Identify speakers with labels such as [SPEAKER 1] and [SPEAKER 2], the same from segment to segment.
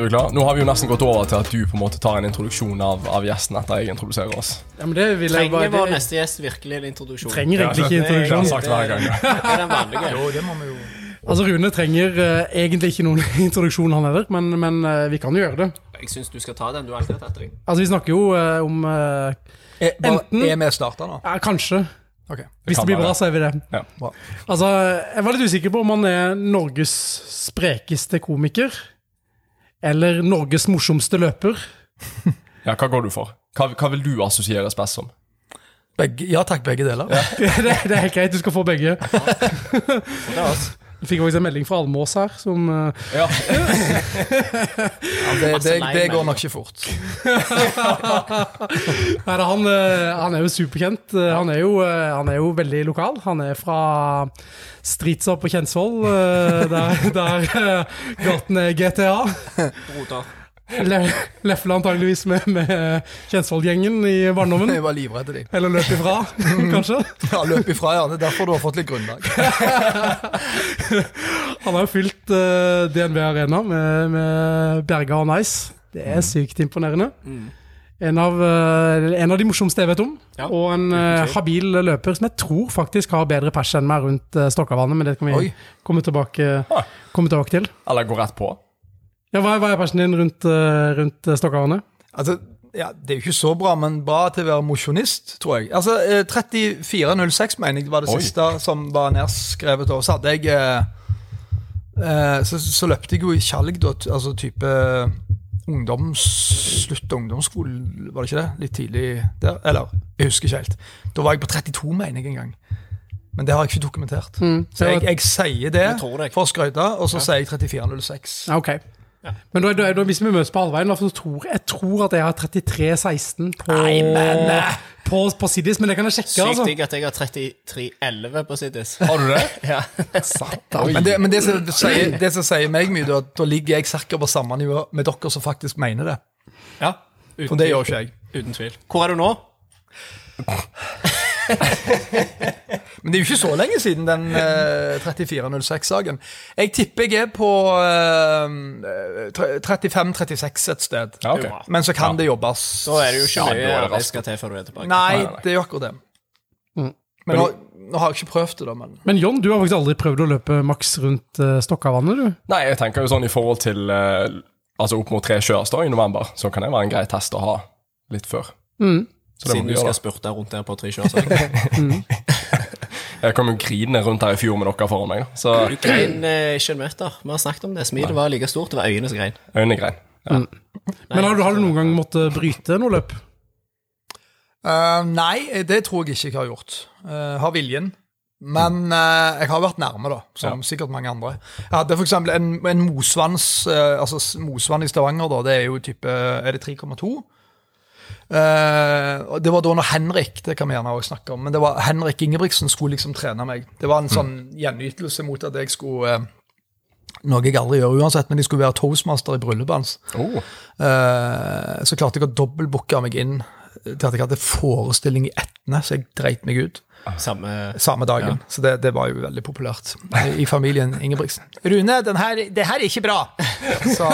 [SPEAKER 1] Du er klar? Nå har vi jo nesten gått over til at du på en måte tar en introduksjon av, av gjesten etter jeg introduserer oss.
[SPEAKER 2] Ja, men det vil jeg
[SPEAKER 3] Trenger vår neste gjest virkelig en introduksjon?
[SPEAKER 2] Trenger egentlig ikke
[SPEAKER 1] Det har
[SPEAKER 2] introduksjon.
[SPEAKER 1] Det, hver gang.
[SPEAKER 3] Det er den vanlige.
[SPEAKER 4] Jo, det må vi jo
[SPEAKER 2] Altså, Rune trenger uh, egentlig ikke noen introduksjon, han heller, men, men uh, vi kan jo gjøre det.
[SPEAKER 3] Jeg syns du skal ta den. Du har alltid tatt deg.
[SPEAKER 2] Altså, Vi snakker jo uh, om
[SPEAKER 4] Er,
[SPEAKER 2] Enten-
[SPEAKER 4] er vi starta nå?
[SPEAKER 2] ja, Kanskje.
[SPEAKER 4] Ok.
[SPEAKER 2] Hvis
[SPEAKER 1] kan
[SPEAKER 2] det blir bra, så er vi det.
[SPEAKER 1] Ja.
[SPEAKER 4] Bra.
[SPEAKER 2] Altså, Jeg var litt usikker på om han er Norges sprekeste komiker. Eller Norges morsomste løper.
[SPEAKER 1] Ja, Hva går du for? Hva, hva vil du assosieres best som?
[SPEAKER 4] Begge, ja takk, begge deler.
[SPEAKER 2] det, det er helt greit, du skal få begge. Jeg fikk faktisk en melding fra Almås her, som eh,
[SPEAKER 1] Ja,
[SPEAKER 4] Ja, det, det, det går nok ikke fort.
[SPEAKER 2] Nei, han, eh, han er jo superkjent. Eh, Han er jo, han er jo veldig lokal. Han er fra Stritsa på Kjensvoll, der, der gaten er GTA.
[SPEAKER 3] Broder.
[SPEAKER 2] Le, Lefle antageligvis med, med Kjensvoll-gjengen i barndommen.
[SPEAKER 4] Jeg var livredd de.
[SPEAKER 2] Eller løp ifra, kanskje.
[SPEAKER 4] Ja, løp ifra, ja. Det er derfor du har fått litt grunnlag.
[SPEAKER 2] Han har jo fylt uh, DNB Arena med, med Berga og Nice. Det er sykt imponerende. En av, eh, en av de morsomste jeg vet om.
[SPEAKER 3] Ja,
[SPEAKER 2] og en uh, habil løper som jeg tror faktisk har bedre pers enn meg rundt uh, Stokkavannet. Men det kan vi komme tilbake,
[SPEAKER 1] Ah.
[SPEAKER 2] komme tilbake til.
[SPEAKER 1] Eller gå rett på?
[SPEAKER 2] Ja, hva, er- hva er persen din rundt, uh, rundt Stokkarene?
[SPEAKER 4] Altså, ja, Det er jo ikke så bra, men bra til å være mosjonist, tror jeg. Altså, eh, 3406 mener jeg var det
[SPEAKER 1] Oi.
[SPEAKER 4] siste som var nedskrevet. Og så hadde jeg eh, eh, så, så løpte jeg jo i Kjalg, da, altså type ungdoms... Slutt av ungdomsskolen, var det ikke det? Litt tidlig der? Eller, jeg husker ikke helt. Da var jeg på 32, mener jeg en gang. Men det har jeg ikke dokumentert. Så jeg, jeg sier det
[SPEAKER 3] det.
[SPEAKER 4] for å skryte, og så sier jeg 3406.
[SPEAKER 2] Ja. Men da, da, da, hvis vi møtes på halvveien, så tror jeg tror at jeg har 33-16 på, på, på Siddis, men det kan jeg sjekke.
[SPEAKER 3] Sykt
[SPEAKER 2] altså.
[SPEAKER 3] digg at jeg har 3311 på Siddis.
[SPEAKER 1] Har du det?
[SPEAKER 3] Ja.
[SPEAKER 4] Men, det, men det, som sier, det som sier meg mye, da, da ligger jeg cirka på samme nivå med dere som faktisk mener det.
[SPEAKER 3] ja. Uten,
[SPEAKER 4] For det gjør ikke jeg.
[SPEAKER 3] uten tvil. Hvor er du nå?
[SPEAKER 4] Men det er jo ikke så lenge siden den eh, 3406-saken. Jeg tipper jeg er på eh, 35-36 et sted.
[SPEAKER 1] Ja, okay.
[SPEAKER 4] Men så kan det jobbes.
[SPEAKER 3] Da er det jo ikke mye
[SPEAKER 1] ja, det
[SPEAKER 3] skal til før du er tilbake.
[SPEAKER 4] Nei, det er jo akkurat det.
[SPEAKER 2] Mm.
[SPEAKER 4] Men nå, nå har jeg ikke prøvd det, da. Men
[SPEAKER 2] Men John, du har faktisk aldri prøvd å løpe maks rundt uh, Stokkavannet, du?
[SPEAKER 1] Nei, jeg tenker jo sånn i forhold til uh, Altså opp mot tre sjøers da i november, så kan det være en grei test å ha litt før.
[SPEAKER 2] Mm.
[SPEAKER 1] Så det
[SPEAKER 3] Siden du skal spurte rundt der på tre kjør.
[SPEAKER 1] Jeg kom jo grinende rundt her i fjor med dere foran meg, så
[SPEAKER 3] Du grein eh, ikke en meter. Vi har snakket om det. Smilet var like stort. Det var øynene som grein.
[SPEAKER 1] øynene grein. ja.
[SPEAKER 2] Men har du, har du noen gang måttet bryte noe løp?
[SPEAKER 4] Uh, Nei, det tror jeg ikke jeg har gjort. Uh, har viljen. Men uh, jeg har vært nærme, da, som sikkert mange andre. Jeg hadde eksempel en, en mosvanns Altså Mosvann i Stavanger, da, det er jo type Er det 3,2? Og det var da når Henrik det kan vi gjerne også snakke om, men det var Henrik Ingebrigtsen skulle liksom trene meg. Det var en sånn gjenytelse mot at jeg skulle uh, Noe jeg aldri gjør uansett, men de skulle være toastmaster i bryllupet hans.
[SPEAKER 1] Oh,
[SPEAKER 4] Uh, så klarte jeg å dobbeltbooke meg inn til at jeg hadde forestilling i Etne, så jeg dreit meg ut
[SPEAKER 3] Samme
[SPEAKER 4] samme dagen. Så det, det var jo veldig populært i, familien Ingebrigtsen. Rune, den her, det her er ikke bra, sa,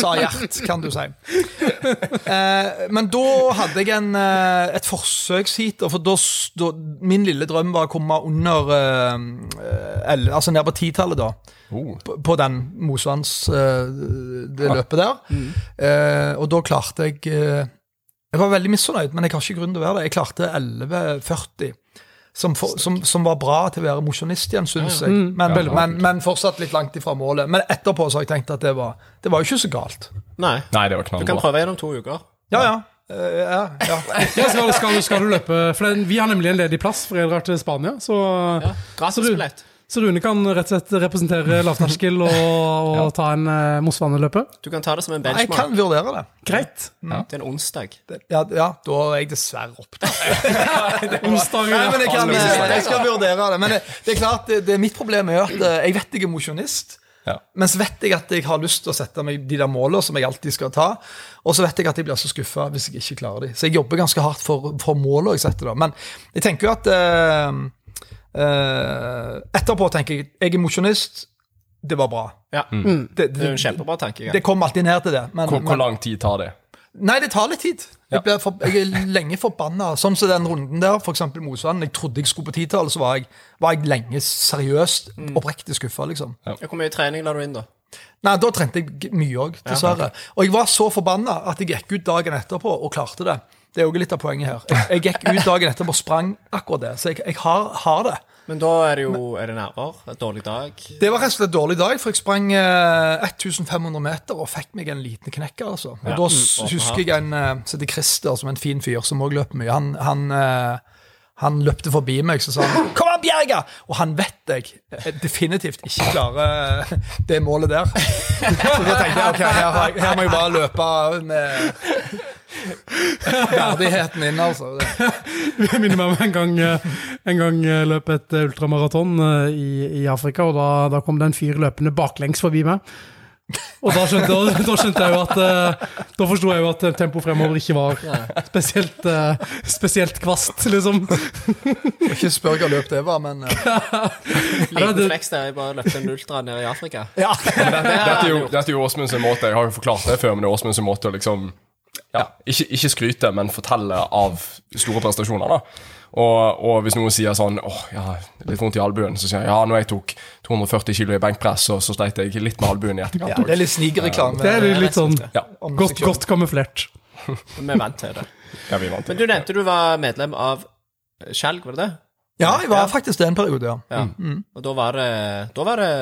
[SPEAKER 4] sa Gjert, kan du si. Eh, men da hadde jeg en, eh, et forsøksheat, for da, da Min lille drøm var å komme under eh, el- Altså ned på titallet, da
[SPEAKER 1] oh.
[SPEAKER 4] på, på den Mosvanns eh, det løpet der. Eh, og da klarte jeg eh, Jeg var veldig misfornøyd, men jeg har ikke grunn til å være det. Jeg klarte 11,40. Som, for, som, som var bra til å være mosjonist igjen, syns jeg. Men,
[SPEAKER 1] Ja,
[SPEAKER 4] men, men fortsatt litt langt ifra målet. Men etterpå så har jeg tenkt at det var, det var jo ikke så galt.
[SPEAKER 3] Nei.
[SPEAKER 1] Nei, det var
[SPEAKER 3] Du kan
[SPEAKER 1] prøve
[SPEAKER 3] prøve om to uker.
[SPEAKER 4] Ja, ja. Uh, ja, ja.
[SPEAKER 2] Ja, skal, skal, skal du løpe? For det- vi har nemlig en ledig plass for dere til Spania. Så,
[SPEAKER 3] Ja. Gratisbillett.
[SPEAKER 2] Så Rune kan rett og slett representere lavterskel og, og ta en uh, Mossvannet-løpet.
[SPEAKER 3] Du kan ta det som en
[SPEAKER 4] Jeg kan vurdere det.
[SPEAKER 2] Greit.
[SPEAKER 3] Det er en onsdag.
[SPEAKER 4] Ja, ja da er jeg dessverre opptatt.
[SPEAKER 2] Onsdag
[SPEAKER 4] Nei, men jeg, kan, eh, jeg skal vurdere det. Men det, det er klart, det, det, mitt problem er at eh, jeg vet jeg er mosjonist.
[SPEAKER 1] Ja.
[SPEAKER 4] Men så vet jeg at jeg har lyst til å sette meg de der målene som jeg alltid skal ta. Og så vet jeg at jeg blir så skuffa hvis jeg ikke klarer de. Så jeg jobber ganske hardt for, for målene jeg setter. da. Men jeg tenker jo at eh, eh, Etterpå tenker jeg jeg er mosjonist. det var bra.
[SPEAKER 3] Ja.
[SPEAKER 2] Mm.
[SPEAKER 4] Det,
[SPEAKER 3] Det er en kjempebra tankegang.
[SPEAKER 4] det kom alltid ned til det. Men,
[SPEAKER 1] Hvor, hvor lang tid tar det?
[SPEAKER 4] nei, det tar litt tid.
[SPEAKER 1] Ja.
[SPEAKER 4] Jeg, for, jeg er lenge forbanna. Sånn som den runden der, f.eks. Mosvann. Jeg trodde jeg skulle på titall, så var jeg, var jeg lenge seriøst oppriktig skuffa, liksom.
[SPEAKER 3] Ja, Hvor mye trening la du inn, da?
[SPEAKER 4] Nei, da trente jeg mye òg, dessverre. Og jeg var så forbanna at jeg gikk ut dagen etterpå og klarte det. Det er jo litt av poenget her. Jeg, jeg gikk ut dagen etterpå og sprang akkurat det, så jeg, jeg har, har det.
[SPEAKER 3] Men da er det jo er det nerver. En dårlig dag.
[SPEAKER 4] Det var rett og slett dårlig dag, for jeg sprang eh, 1500 meter og fikk meg en liten knekker, altså. Og
[SPEAKER 3] Ja.
[SPEAKER 4] Da
[SPEAKER 3] Mm.
[SPEAKER 4] husker jeg en uh, som heter Christer, som er en fin fyr, som òg løper mye. Han, han, eh, han løpte forbi meg så sa han, 'Kom an, Bjerga!' Og han vet jeg eh, definitivt ikke klarer eh, det målet der. Så da tenkte jeg ok, her, her må jeg bare løpe med verdigheten inn, altså. Det-
[SPEAKER 2] Jeg minner meg om en gang, eh, en gang løp et eh, ultramaraton eh, i, i Afrika, og da, da kom det en fyr løpende baklengs forbi meg. Og da skjønte, da, da skjønte jeg jo at eh, Da forsto jeg jo at tempo fremover ikke var spesielt, eh, spesielt kvast, liksom.
[SPEAKER 4] Ikke spør hva løp det var, men eh,
[SPEAKER 3] Liten fleks der. Jeg bare løpte en ultra nede i Afrika.
[SPEAKER 4] Ja.
[SPEAKER 1] Dette er jo, dette er jo Åsmund sin måte, jeg har jo forklart det før, men det er Åsmund sin måte å liksom ja, ikke, ikke skryte, men fortelle av store prestasjoner. da. Og, og hvis noen sier sånn åh, ja, litt vondt i albuen, så sier jeg ja, når jeg tok 240 kilo i benkpress, så, så sleit jeg litt med albuen i etterkant.
[SPEAKER 4] ja, det er litt snigereklame.
[SPEAKER 2] Det er litt sånn
[SPEAKER 1] Ja,
[SPEAKER 2] godt, godt kamuflert.
[SPEAKER 3] Vi er vant til det.
[SPEAKER 1] ja, vi vant til
[SPEAKER 3] Men du nevnte du var medlem av Skjelg, var det det?
[SPEAKER 4] Ja, jeg var faktisk det en periode, ja.
[SPEAKER 3] Ja. Og da var det Da var det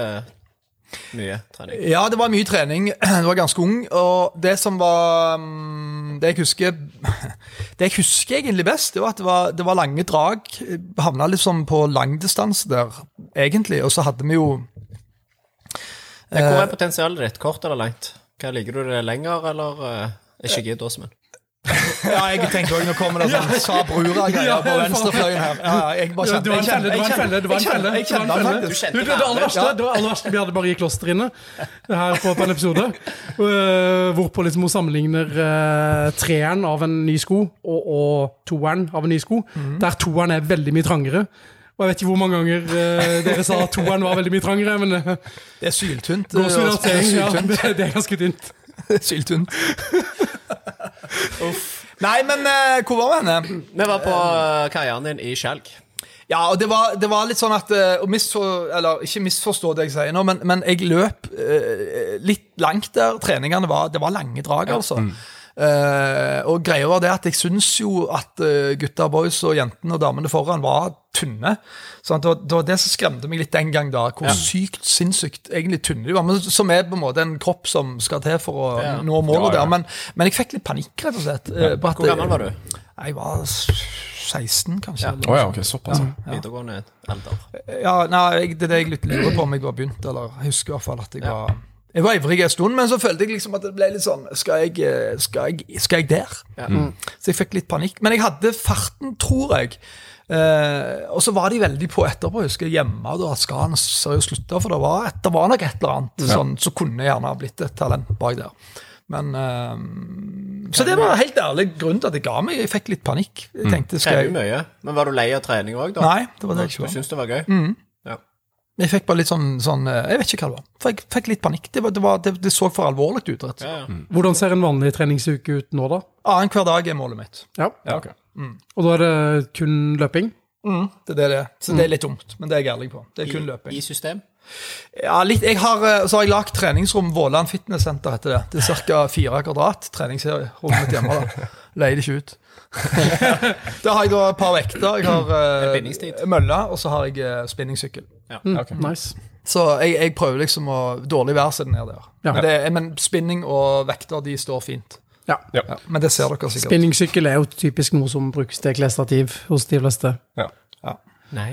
[SPEAKER 3] mye trening.
[SPEAKER 4] Ja, det var mye trening. Jeg var ganske ung. Og det som var mm, Det jeg husker Det jeg husker egentlig best, det var at det var, det var lange drag. Havna liksom på langdistanse der, egentlig. Og så hadde vi jo
[SPEAKER 3] Men Hvor er potensialet ditt? Kort eller langt? Hva Liker du det lenger, eller uh, ikke gidd, Åsmund?
[SPEAKER 4] Ja, jeg tenkte òg Nå kommer det sånn sa brura-greier på venstrefløyen her. Ja, jeg bare kjenner,
[SPEAKER 2] det var en
[SPEAKER 4] jeg
[SPEAKER 2] felle, det var en
[SPEAKER 4] kjenner-
[SPEAKER 2] felle. Det var en
[SPEAKER 4] jeg kjenner-
[SPEAKER 2] felle.
[SPEAKER 4] Jeg
[SPEAKER 2] Det var en
[SPEAKER 4] kjenner.
[SPEAKER 3] Du kjente
[SPEAKER 2] Du, det, aller verste, det var aller verste vi hadde bare i kloster inne her på, på en episode. øh, hvorpå liksom hun sammenligner uh, treeren av en ny sko og, og toeren av en ny sko.
[SPEAKER 4] Mhm.
[SPEAKER 2] Der toeren er veldig mye trangere. Og jeg vet ikke hvor mange ganger uh, dere sa at toeren var veldig mye trangere, men uh,
[SPEAKER 4] Det er syltynt.
[SPEAKER 2] Det, ja, det, det er ganske tynt.
[SPEAKER 4] Syltynt. Nei, men eh, hvor var vi henne?
[SPEAKER 3] Vi var på eh, karrieren din i Skjelg.
[SPEAKER 4] Ja, og det var, det var litt sånn at eh, misfor, Eller ikke misforstå det jeg sier nå, men, men jeg løp eh, litt langt der. Treningene var Det var lange drag, altså. Eh, og greia var det at jeg syns jo at uh, gutta, boys og jentene og damene foran var tynne. Sånn at det, var, det var det som skremte meg litt den gang, da. Hvor sykt sinnssykt egentlig tynne de var. Men som er på en måte en kropp som skal til for å
[SPEAKER 3] Ja.
[SPEAKER 4] nå målet
[SPEAKER 1] Ja, ja.
[SPEAKER 4] der. Men, men jeg fikk litt panikk, rett og slett. at
[SPEAKER 3] Hvor gammel var du?
[SPEAKER 4] Jeg var 16, kanskje.
[SPEAKER 3] Ja.
[SPEAKER 4] Oh,
[SPEAKER 1] ja, okay. såpass. ja.
[SPEAKER 3] Videregående alder.
[SPEAKER 4] ja, nei, jeg, det er det jeg lurer på om jeg var begynt, eller jeg husker i hvert fall at jeg var Jeg var ivrig en stund, men så følte jeg liksom at det ble litt sånn Skal jeg, skal jeg, skal jeg der?
[SPEAKER 3] Ja.
[SPEAKER 4] Så jeg fikk litt panikk. Men jeg hadde farten, tror jeg. Eh, og så var de veldig på etterpå, jeg husker hjemme. Da skal han seriøst slutte, for det var, det var nok et eller annet sånn, så kunne jeg gjerne ha blitt et talent bak der. Men eh, Så det var helt ærlig grunnen til at jeg ga meg. Jeg fikk litt panikk. Jeg tenkte, skal
[SPEAKER 3] Trener
[SPEAKER 4] jeg
[SPEAKER 3] mye. Men var du lei av trening òg, da?
[SPEAKER 4] Nei, det var det jeg ikke
[SPEAKER 3] Du
[SPEAKER 4] var.
[SPEAKER 3] syntes det var gøy? Ja.
[SPEAKER 4] Jeg fikk bare litt sånn, sånn eh, Jeg vet ikke hva det var. For jeg fikk litt panikk. Det, var, det, var, det, det så for alvorlig ut. rett og slett.
[SPEAKER 3] Ja, ja.
[SPEAKER 2] Hvordan ser en vanlig treningsuke ut nå, da?
[SPEAKER 4] Annenhver dag er målet mitt.
[SPEAKER 2] Ja.
[SPEAKER 1] Ja, ok.
[SPEAKER 2] Og da er det kun løping?
[SPEAKER 4] Det er det det er. Så det er litt dumt, men det er jeg ærlig på. Det er kun
[SPEAKER 3] I,
[SPEAKER 4] løping.
[SPEAKER 3] I system?
[SPEAKER 4] Ja, litt, jeg har, eh, så har jeg lagt treningsrom Våland Fitnesssenter, heter det. Det er ca. fire kvadrat treningsrommet mitt hjemme. da. Leier det ikke ut. da har jeg da et par vekter. Jeg har uh, mølle, og så har jeg uh, spinningsykkel.
[SPEAKER 2] Mm,
[SPEAKER 1] Ok.
[SPEAKER 2] Nice.
[SPEAKER 4] Så jeg, jeg prøver liksom å Dårlig vær så er det ned der.
[SPEAKER 2] Ja.
[SPEAKER 4] Men, det, men spinning og vekter, de står fint.
[SPEAKER 2] Ja.
[SPEAKER 1] Ja.
[SPEAKER 4] Ja, men det ser dere sikkert.
[SPEAKER 2] Spinningsykkel er jo typisk noe som brukes til klesstativ hos de fleste.
[SPEAKER 1] Ja.
[SPEAKER 3] Nei.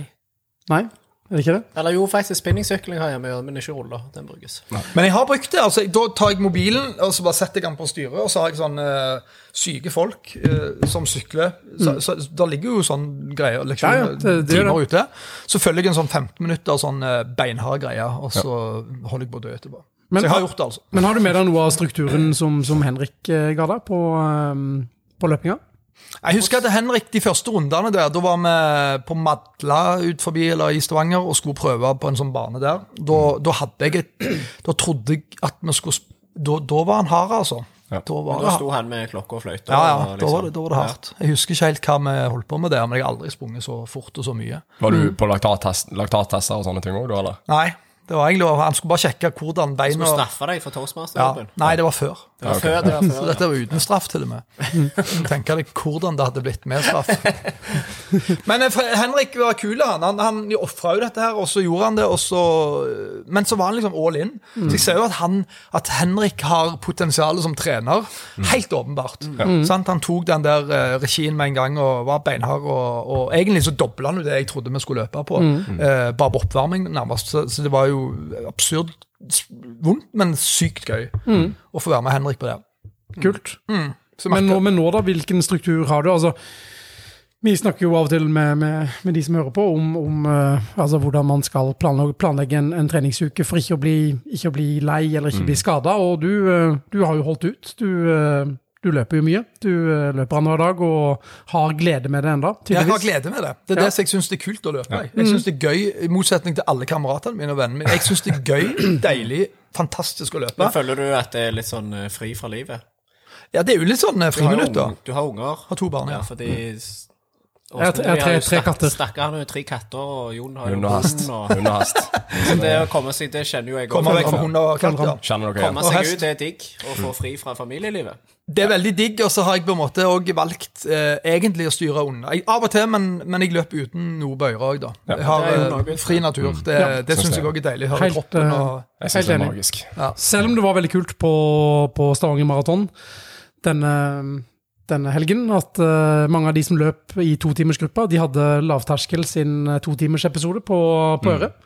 [SPEAKER 2] Nei, er det ikke det?
[SPEAKER 3] Eller jo, faktisk spinningsykling har jeg med, men ikke ruller. Den brukes.
[SPEAKER 4] Men jeg har brukt det. altså, Da tar jeg mobilen og så bare setter jeg den på styret, og så har jeg sånn uh, syke folk uh, som sykler. Så, så, Der ligger jo sånn greier,
[SPEAKER 2] Ja,
[SPEAKER 4] leksjoner,
[SPEAKER 2] ja, det- det gjør
[SPEAKER 4] timer ute. Så følger jeg en sånn 15 minutter sånn uh, beinhard greie, og så holder jeg på å dø etterpå.
[SPEAKER 2] Men-
[SPEAKER 4] så jeg har gjort det, altså.
[SPEAKER 2] Men har du med deg noe av strukturen som, som Henrik ga deg på, um, på løpinga?
[SPEAKER 4] Jeg husker at Henrik, de første rundene der, da var vi på Madla ut forbi, eller i Stavanger og skulle prøve på en sånn bane der. Da, da hadde jeg et Da trodde jeg at vi skulle Da, da var han hard, altså.
[SPEAKER 1] Ja.
[SPEAKER 4] Da var
[SPEAKER 3] Da sto han med klokke og fløyte.
[SPEAKER 4] Ja, ja,
[SPEAKER 3] og
[SPEAKER 4] da
[SPEAKER 3] liksom-
[SPEAKER 4] var det, da var det hardt. Jeg husker ikke helt hva vi holdt på med der, men jeg har aldri sprunget så fort og så mye.
[SPEAKER 1] Var du på laktattest, laktattester og sånne ting òg, du, eller?
[SPEAKER 4] Nei, det var egentlig, han skulle bare sjekke hvordan
[SPEAKER 3] beina Skulle straffe deg for
[SPEAKER 4] ja.
[SPEAKER 3] toastmaster-jobben.
[SPEAKER 4] Nei, det var før.
[SPEAKER 3] Det var før, det var
[SPEAKER 4] Så dette var uten straff, til og med. Tenk deg hvordan det hadde blitt med straff. Men eh, Henrik var kul, han. Han, han ofra jo dette her, og så gjorde han det, og så Men så var han liksom all in. Så jeg ser jo at, han, at Henrik har potensial som trener. Helt åpenbart. Sant? Han tok den der eh, regien med en gang og var beinhard, og, og egentlig så dobla han jo det jeg trodde vi skulle løpe på. Eh, bare på oppvarming, nærmest. Så, så det var jo absurd vondt, men sykt gøy å få være med Henrik på det.
[SPEAKER 2] Kult.
[SPEAKER 4] Så
[SPEAKER 2] Men nå, men nå da, hvilken struktur har du? Altså, vi snakker jo av og til med, med, med de som hører på, om, om uh, altså hvordan man skal planlegge, planlegge en, en treningsuke for ikke å bli, ikke å bli lei eller ikke bli skada. Og du, uh, du har jo holdt ut. Du, eh, du løper jo mye. Du eh, løper annenhver dag og har glede med det enda,
[SPEAKER 4] Jeg har glede med det. Det er
[SPEAKER 2] Ja.
[SPEAKER 4] det som jeg syns er kult å løpe. Jeg, jeg synes det er gøy, I motsetning til alle kameratene mine og vennene mine. Jeg syns det er gøy, deilig, fantastisk å løpe.
[SPEAKER 3] Men føler du at det er litt sånn eh, fri fra livet?
[SPEAKER 4] Ja, det er jo litt sånn friminutt,
[SPEAKER 3] Du har jo
[SPEAKER 4] friminutter.
[SPEAKER 3] ung- Du har unger.
[SPEAKER 4] Har to barn, ja.
[SPEAKER 3] Ja, fordi
[SPEAKER 2] Jeg har tre- tre- tre katter.
[SPEAKER 3] Stakkaren har tre katter, og Jon har jo
[SPEAKER 1] Hund og hast.
[SPEAKER 3] hund. Og,
[SPEAKER 1] Hund
[SPEAKER 3] så det å komme seg Det kjenner jo jeg
[SPEAKER 4] Komme
[SPEAKER 3] også.
[SPEAKER 4] vekk fra hund og katter. Ja.
[SPEAKER 3] Komme seg ut, det er digg. Å få fri fra familielivet.
[SPEAKER 4] Det er veldig digg, og så har jeg på en måte òg valgt eh, egentlig å styre unna. Jeg, av og til, men, men jeg løper uten noe bøyre òg, da. Jeg har eh, fri natur. Det,
[SPEAKER 2] Ja,
[SPEAKER 4] det
[SPEAKER 1] syns jeg.
[SPEAKER 4] òg er deilig. Hører
[SPEAKER 2] Helt,
[SPEAKER 4] kroppen
[SPEAKER 2] eh,
[SPEAKER 4] og
[SPEAKER 1] Jeg syns det er magisk.
[SPEAKER 2] Selv om det var veldig kult på, på Stavanger Maraton denne, denne helgen, at uh, mange av de som løp i totimersgruppa, de hadde lavterskel sin eh, totimersepisode på, på øret.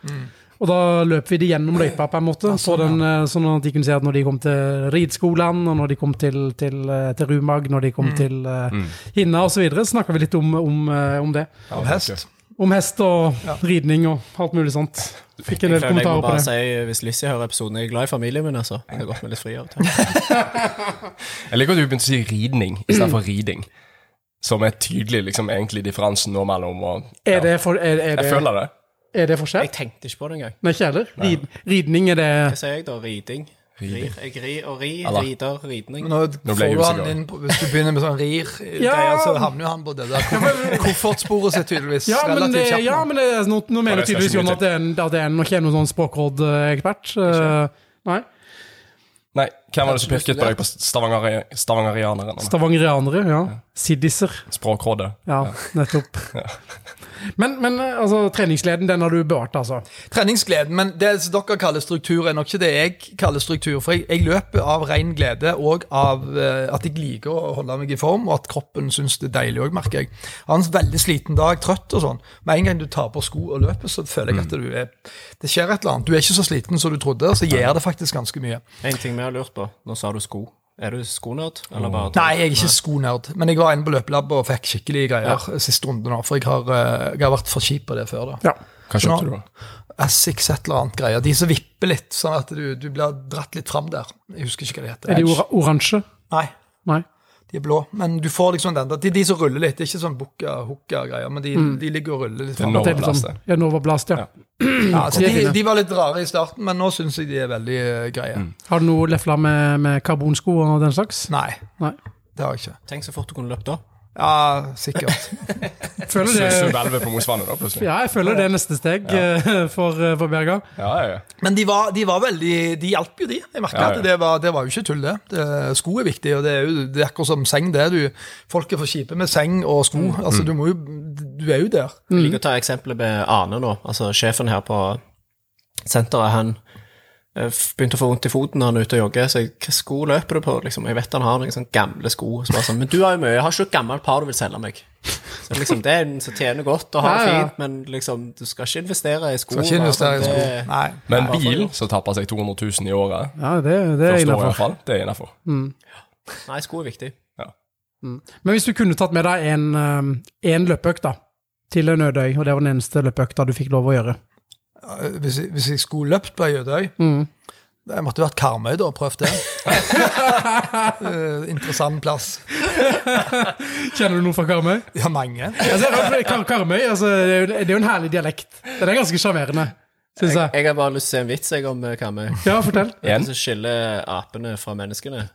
[SPEAKER 2] Og da løp vi de gjennom løypa, på en måte, på den, ja. sånn at de kunne se at når de kom til rideskolen, og når de kom til, til, eh, til Rumag, når de kom til uh, Hinna osv., snakka vi litt om, om, eh, om det.
[SPEAKER 4] og hest.
[SPEAKER 2] Om hest og ridning og alt mulig sånt. Fikk en del
[SPEAKER 3] jeg
[SPEAKER 2] kommentarer på det.
[SPEAKER 3] si, Hvis Lissi hører episoden, jeg er glad i familien min, altså. Jeg har gått med litt fri av og til.
[SPEAKER 1] Jeg liker at du begynte å si ridning istedenfor riding. Som er tydelig liksom, egentlig differensen nå mellom og
[SPEAKER 2] Er det, for, er, er
[SPEAKER 1] Jeg føler det.
[SPEAKER 2] er det forskjell?
[SPEAKER 3] Jeg tenkte ikke på det engang.
[SPEAKER 2] Nei, ikke heller. Rid, ridning er det
[SPEAKER 3] Hva sier jeg da? Riding? Rir. Jeg rir og rir.
[SPEAKER 1] Eller-
[SPEAKER 3] rider, ridning.
[SPEAKER 4] Nå,
[SPEAKER 1] Nå ble jeg
[SPEAKER 4] han
[SPEAKER 1] usikker.
[SPEAKER 4] på, Hvis du begynner med sånn rir,
[SPEAKER 2] Ja.
[SPEAKER 4] greier, så havner jo han på det der koffertsporet sitt tydeligvis
[SPEAKER 2] Ja, men, det, ja, men det, nå, nå mener
[SPEAKER 1] jeg
[SPEAKER 2] tydeligvis Jon at det er at det er en, ikke er noen sånn språkrådekspert. Uh, nei.
[SPEAKER 1] Nei, hvem var det som pirket på deg på Stavanger, Stavangerianeren?
[SPEAKER 2] Stavangerianere, ja. Siddiser.
[SPEAKER 1] Språkrådet.
[SPEAKER 2] Ja, nettopp. Men, men eh, altså, treningsgleden, den har du bevart, altså.
[SPEAKER 4] Treningsgleden, men det som dere kaller struktur, er nok ikke det jeg kaller struktur. For jeg, jeg løper av ren glede og av eh, at jeg liker å holde meg i form, og at kroppen syns det er deilig òg, merker jeg. Jeg har en veldig sliten dag, trøtt og sånn. Med en gang du tar på sko og løper, så føler jeg at du er Det skjer et eller annet. Du er ikke så sliten som du trodde, så gjør det faktisk ganske mye.
[SPEAKER 3] En ting vi har lurt på. Nå sa du sko. Er du skonerd? Eller bare
[SPEAKER 4] Nei, jeg er ikke skonerd, men jeg var inne på løpelab og fikk skikkelig greier siste runde nå, for jeg har, eh, jeg har vært for kjip på det før. da.
[SPEAKER 2] Ja.
[SPEAKER 1] Hva kjøpte du, da?
[SPEAKER 4] Essex et eller annet greier. De som vipper litt, sånn at du, du blir dratt litt fram der. Jeg husker ikke hva de heter.
[SPEAKER 2] Er de ora oransje?
[SPEAKER 4] Nei,
[SPEAKER 2] Nei.
[SPEAKER 4] De er blå. Men du får liksom den. De, de som ruller litt. Det er ikke sånn bukka-hukka-greier, men de, de ligger og ruller litt
[SPEAKER 1] Det er
[SPEAKER 4] fram.
[SPEAKER 2] Det er sånn, ja, Nova Blast, ja.
[SPEAKER 4] Ja, ja
[SPEAKER 2] de er
[SPEAKER 4] de, de var litt rare i starten, men nå syns jeg de er veldig eh, greie.
[SPEAKER 2] Har du noe lefla med, med karbonsko og den slags?
[SPEAKER 4] Nei,
[SPEAKER 2] Nei.
[SPEAKER 4] det har jeg ikke.
[SPEAKER 3] Tenk så fort du kunne løpt da.
[SPEAKER 4] Ja, sikkert.
[SPEAKER 2] Føler det,
[SPEAKER 1] Sub-11 på Mosvannet, da, plutselig.
[SPEAKER 2] ja, jeg føler det er neste steg ja. for, eh, for Berga.
[SPEAKER 1] Ja, ja, ja.
[SPEAKER 4] Men de var, de var veldig De hjalp jo, de. Jeg merka
[SPEAKER 1] Ja, ja.
[SPEAKER 4] at det var, det var jo ikke tull, det. det. Sko er viktig, og det er jo det er akkurat som seng, det. Du, folk er for kjipe med seng og sko. Altså, du må jo Du er jo der.
[SPEAKER 3] Jeg liker å ta eksempelet med Arne nå. Altså Sjefen her på senteret, han eh, begynte å få vondt i foten når han er ute og jogger. Så jeg, hva sko løper du på? Liksom, jeg vet han har noen sånne gamle sko. Så bare sånn, men du har jo mye, jeg har ikke et gammelt par du vil selge meg. Så liksom, Det er en som tjener godt og har det
[SPEAKER 2] Ja, ja.
[SPEAKER 3] fint, men liksom, du skal ikke investere i sko.
[SPEAKER 4] Skal ikke investere i sko.
[SPEAKER 3] det-
[SPEAKER 4] Nei.
[SPEAKER 1] Men en bil som tapper seg 200 000 i året,
[SPEAKER 2] Ja, det, det er innafor.
[SPEAKER 1] det er innafor.
[SPEAKER 3] Nei, sko er viktig.
[SPEAKER 2] Men hvis du kunne tatt med deg en, eh, en løpeøkt da, til en Ødøy, og det var den eneste løpeøkta du fikk lov å gjøre
[SPEAKER 4] Hvis, jeg- hvis jeg skulle løpt på Jødøy
[SPEAKER 2] Mm.
[SPEAKER 4] Jeg måtte vært Karmøy, da. Prøvd det. Eh, interessant plass.
[SPEAKER 2] Kjenner du noen fra Karmøy?
[SPEAKER 4] Ja, mange.
[SPEAKER 2] Altså, Kar Karmøy altså, det, er jo, det er jo en herlig dialekt. Den er ganske sjarmerende, syns jeg.
[SPEAKER 3] Jeg har bare lyst til å se en vits jeg om eh, Karmøy.
[SPEAKER 2] Ja, fortell.
[SPEAKER 1] En.
[SPEAKER 3] Som skiller apene fra menneskene.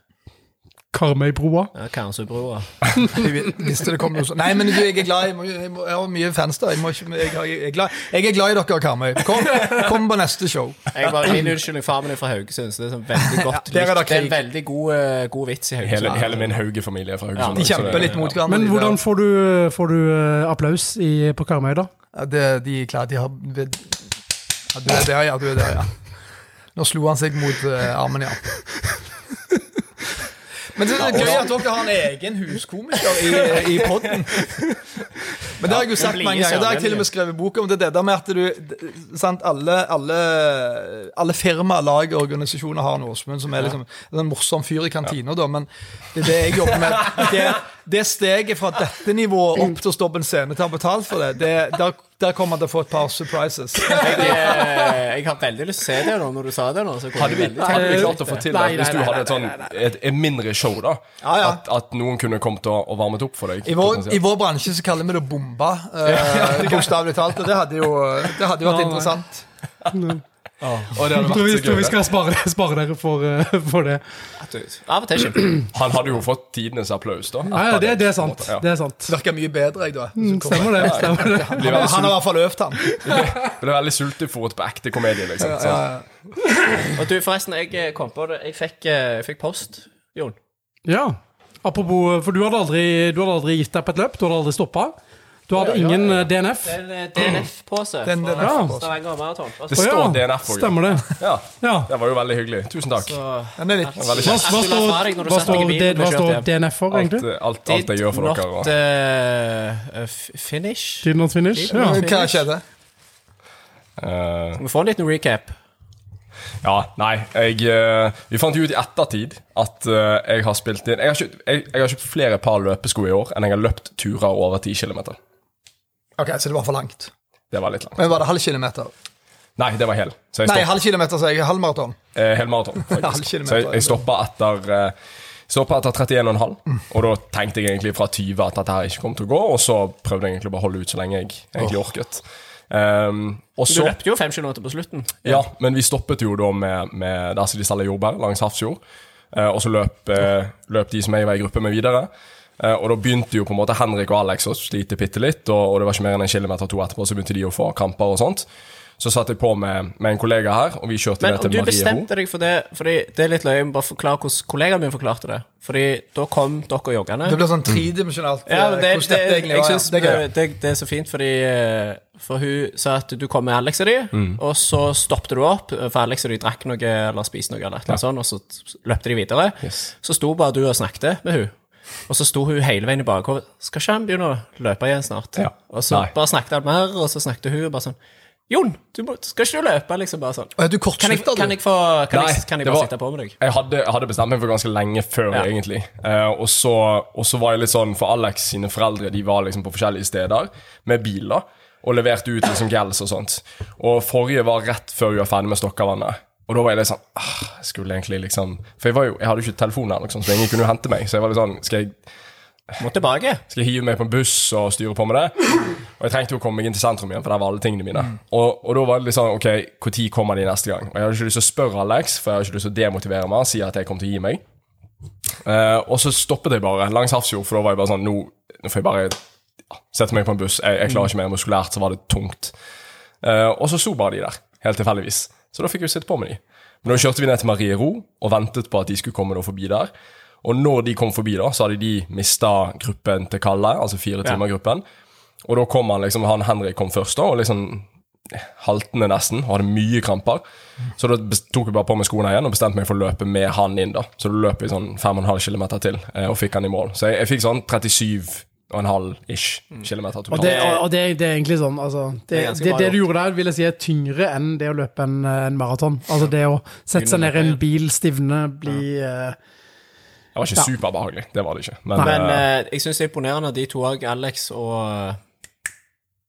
[SPEAKER 2] Karmøybroa.
[SPEAKER 3] Ja, Karmsøybroa.
[SPEAKER 4] Jeg visste det kom noe sånt. Nei, men du, jeg er glad. Jeg, må, jeg, må, jeg har mye fans der. Jeg, må ikke, jeg, jeg, er glad, jeg er glad i dere, Karmøy. Kom, kom på neste show.
[SPEAKER 3] Jeg bare Min unnskyldning, far min er fra Haugesund, så det er sånn veldig godt
[SPEAKER 4] ja, er det.
[SPEAKER 3] Det er en veldig god, eh, god vits i
[SPEAKER 1] Hele,
[SPEAKER 3] Haugesund.
[SPEAKER 1] hele min Hauge-familie er fra Haugesund.
[SPEAKER 4] De kjemper litt mot hverandre.
[SPEAKER 2] Men hvordan får du, får du eh, applaus i, på Karmøy, da?
[SPEAKER 4] Ja, det, de er klare, de har ja, Du er der, ja. Du er der, ja. Nå slo han seg mot uh, armen, ja. Men det er gøy at dere har en egen huskomiker i, i podden. Men det har jeg jo sagt mange ganger. Det har jeg til og med skrevet bok om. Det er det der med at du sant, Alle, alle, alle firma, lag og organisasjoner har en Åsmund som er liksom en morsom fyr i kantina, da. Men det er det jeg jobber med. Det, det steget fra dette nivået opp til å stå på en scene til å ha betalt for det, det der, der kommer han til å få et par surprises.
[SPEAKER 3] Jeg, eh, jeg har veldig lyst til å se det nå, når du sa det nå. Så
[SPEAKER 1] Hadde vi, hadde vi klart å få til det hvis du hadde et, sånn, et, et mindre show, da
[SPEAKER 4] Ja, ja.
[SPEAKER 1] At, at noen kunne kommet og, og varmet opp for deg?
[SPEAKER 4] I vår. I vår bransje så kaller vi det bomba, uh, bokstavelig talt. Og det hadde jo, det hadde jo vært interessant.
[SPEAKER 1] Og det hadde
[SPEAKER 2] Jeg tror vi,
[SPEAKER 1] vært så
[SPEAKER 2] tror vi skal spare, spare dere for, eh, for det.
[SPEAKER 3] Av og til kjempe.
[SPEAKER 1] Han hadde jo fått tidenes applaus, da.
[SPEAKER 2] Ja, ja, det, det er sant.
[SPEAKER 1] Ja.
[SPEAKER 2] Det er sant.
[SPEAKER 4] Virker mye bedre, jeg, da.
[SPEAKER 2] Mm, Stemmer det. stemmer det.
[SPEAKER 4] Han, har- han har i hvert fall øvd, han.
[SPEAKER 1] Blir er veldig sultefòret på ekte komedie, liksom.
[SPEAKER 4] Ja,
[SPEAKER 1] Så.
[SPEAKER 4] ja.
[SPEAKER 3] Og du, forresten, jeg eh, kom på det. Jeg fikk, eh, jeg fikk post, Jon.
[SPEAKER 2] Ja. Apropos, for du hadde aldri, du hadde aldri gitt deg på et løp? Du hadde aldri stoppa? Du hadde ingen eh, DNF?
[SPEAKER 3] Det er en eh, fra
[SPEAKER 2] er
[SPEAKER 4] på.
[SPEAKER 3] Stavanger Maraton.
[SPEAKER 1] Det
[SPEAKER 2] Å
[SPEAKER 1] står
[SPEAKER 2] ja,
[SPEAKER 1] DNF den.
[SPEAKER 2] Stemmer det.
[SPEAKER 1] Ja,
[SPEAKER 2] Ja.
[SPEAKER 1] det var jo veldig hyggelig. Tusen takk.
[SPEAKER 3] så
[SPEAKER 4] Den er litt
[SPEAKER 1] Veldig
[SPEAKER 2] Hva,
[SPEAKER 1] kjekt.
[SPEAKER 2] hva, står, hva, står, hva står. DNF for,
[SPEAKER 1] Alt,
[SPEAKER 2] egentlig?
[SPEAKER 1] alt, alt jeg gjør for
[SPEAKER 3] Did
[SPEAKER 1] dere.
[SPEAKER 3] not
[SPEAKER 1] Og.
[SPEAKER 3] eh, eh, finish.
[SPEAKER 2] Did not finish? Ja.
[SPEAKER 4] Hva skjedde?
[SPEAKER 1] eh,
[SPEAKER 3] Vi får en liten recap.
[SPEAKER 1] ja, nei, jeg eh, Vi fant jo ut i ettertid at eh, jeg har spilt inn jeg har, kjøpt, jeg, jeg har kjøpt flere par løpesko i år enn jeg har løpt turer over 10 km.
[SPEAKER 4] Ok, Så det var for langt.
[SPEAKER 1] Det var litt langt.
[SPEAKER 4] Men var det halv kilometer?
[SPEAKER 1] Nei, det var hel. Så jeg
[SPEAKER 4] Nei, halv kilometer, sier jeg. Halv maraton.
[SPEAKER 1] eh, helmaraton,
[SPEAKER 4] Halv
[SPEAKER 1] faktisk. Så jeg, jeg stoppa etter eh, Stoppa etter 31,5, og da tenkte jeg egentlig fra 20 at dette her ikke kom til å gå, og så prøvde jeg egentlig bare å holde ut så lenge jeg egentlig orket. Um, og
[SPEAKER 3] Du løpte jo 5 kilometer på slutten.
[SPEAKER 1] Ja, men vi stoppet jo da med, med der som de selger jordbær, langs Hafrsfjord. Uh, og så løp, uh, løp de som jeg var i gruppe med, videre. Eh, og da begynte jo på en måte Henrik og Alex å slite bitte litt, og, og det var ikke mer enn en kilometer to etterpå, så begynte de å få kramper og sånt. Så satt jeg på med, med en kollega her, og vi kjørte
[SPEAKER 3] Men
[SPEAKER 1] ned til
[SPEAKER 3] du
[SPEAKER 1] Marie Ho.
[SPEAKER 3] bestemte deg for det Fordi det er litt løye, jeg må bare forklare hvordan kollegaen min forklarte det. Fordi da kom dere joggende.
[SPEAKER 4] Det blir sånn tredimensjonalt
[SPEAKER 3] Ja, men det,
[SPEAKER 4] eh, hvordan
[SPEAKER 3] det,
[SPEAKER 4] dette egentlig var.
[SPEAKER 3] synes
[SPEAKER 4] ja. Det er
[SPEAKER 3] det, det er så fint, fordi eh, For hun sa at du kom med Alex og de, og så stoppet du opp, for Alex og de drakk noe eller spiste noe, eller noe sånt, og så løpte de videre.
[SPEAKER 1] Yes.
[SPEAKER 3] Så sto bare du og snakket med hun Og så sto hun hele veien i bakhodet. Skal ikke han begynne å løpe igjen snart?
[SPEAKER 1] Ja.
[SPEAKER 3] Og så
[SPEAKER 1] Nei.
[SPEAKER 3] bare snakket han mer, og så snakket hun bare sånn Jon, du må, skal ikke du løpe? Liksom bare sånn.
[SPEAKER 4] Er du
[SPEAKER 3] Kan
[SPEAKER 4] kortslutta,
[SPEAKER 3] kan
[SPEAKER 4] du?
[SPEAKER 3] jeg, få, kan
[SPEAKER 1] Nei,
[SPEAKER 3] jeg, kan jeg bare
[SPEAKER 1] var-
[SPEAKER 3] sitte på med deg?
[SPEAKER 1] Jeg hadde, jeg hadde bestemt meg for ganske lenge før,
[SPEAKER 3] Ja.
[SPEAKER 1] egentlig. Uh, og, så, og så var jeg litt sånn For Alex sine foreldre De var liksom på forskjellige steder med biler og leverte ut liksom gels og sånt. Og forrige var rett før vi var ferdig med Stokkavannet. Og da var jeg litt sånn ah, Jeg skulle egentlig liksom For jeg, var jo, jeg hadde jo ikke telefon her, liksom, så ingen kunne jo hente meg. Så jeg var litt sånn Skal jeg
[SPEAKER 3] Må tilbake.
[SPEAKER 1] skal jeg hive meg på en buss og styre på med det. Og jeg trengte jo å komme meg inn til sentrum igjen, for der var alle tingene mine. Og, og da var det litt sånn, ok, når kommer de neste gang? Og jeg hadde ikke lyst til å spørre Alex, for jeg hadde ikke lyst til å demotivere meg, si at jeg kom til å gi meg. Uh, og så stoppet jeg bare langs Hafrsfjord, for da var jeg bare sånn, nå, nå får jeg bare ja, sette meg på en buss. Jeg, jeg klarer ikke mer muskulært, så var det tungt. Uh, og så sto bare de der, helt tilfeldigvis. Så da fikk jeg sitte på med de. Men da kjørte vi ned til Marie Ro og ventet på at de skulle komme forbi der. Og når de kom forbi, da, så hadde de mista gruppen til Kalle, altså fire timer-gruppen. Og da kom han liksom, han Henrik kom først, da, og liksom haltende nesten, og hadde mye kramper. Så da tok jeg bare på meg skoene igjen og bestemte meg for å løpe med han inn. da. Så da løp jeg sånn 5,5 km til eh, og fikk han i mål. Så jeg, jeg fikk sånn 37,5 ish kilometer
[SPEAKER 2] Og, det, og, og det, det er egentlig sånn altså, det,
[SPEAKER 3] Det
[SPEAKER 2] det, det, du gjorde der, vil jeg si er tyngre enn det å løpe en, en maraton. Altså det å sette seg ned i en bil, stivne, bli ja.
[SPEAKER 1] Det var ikke
[SPEAKER 2] Ja.
[SPEAKER 1] superbehagelig, det var det ikke. Men,
[SPEAKER 3] Men
[SPEAKER 1] eh,
[SPEAKER 3] eh, jeg syns det er imponerende, at de to òg, Alex og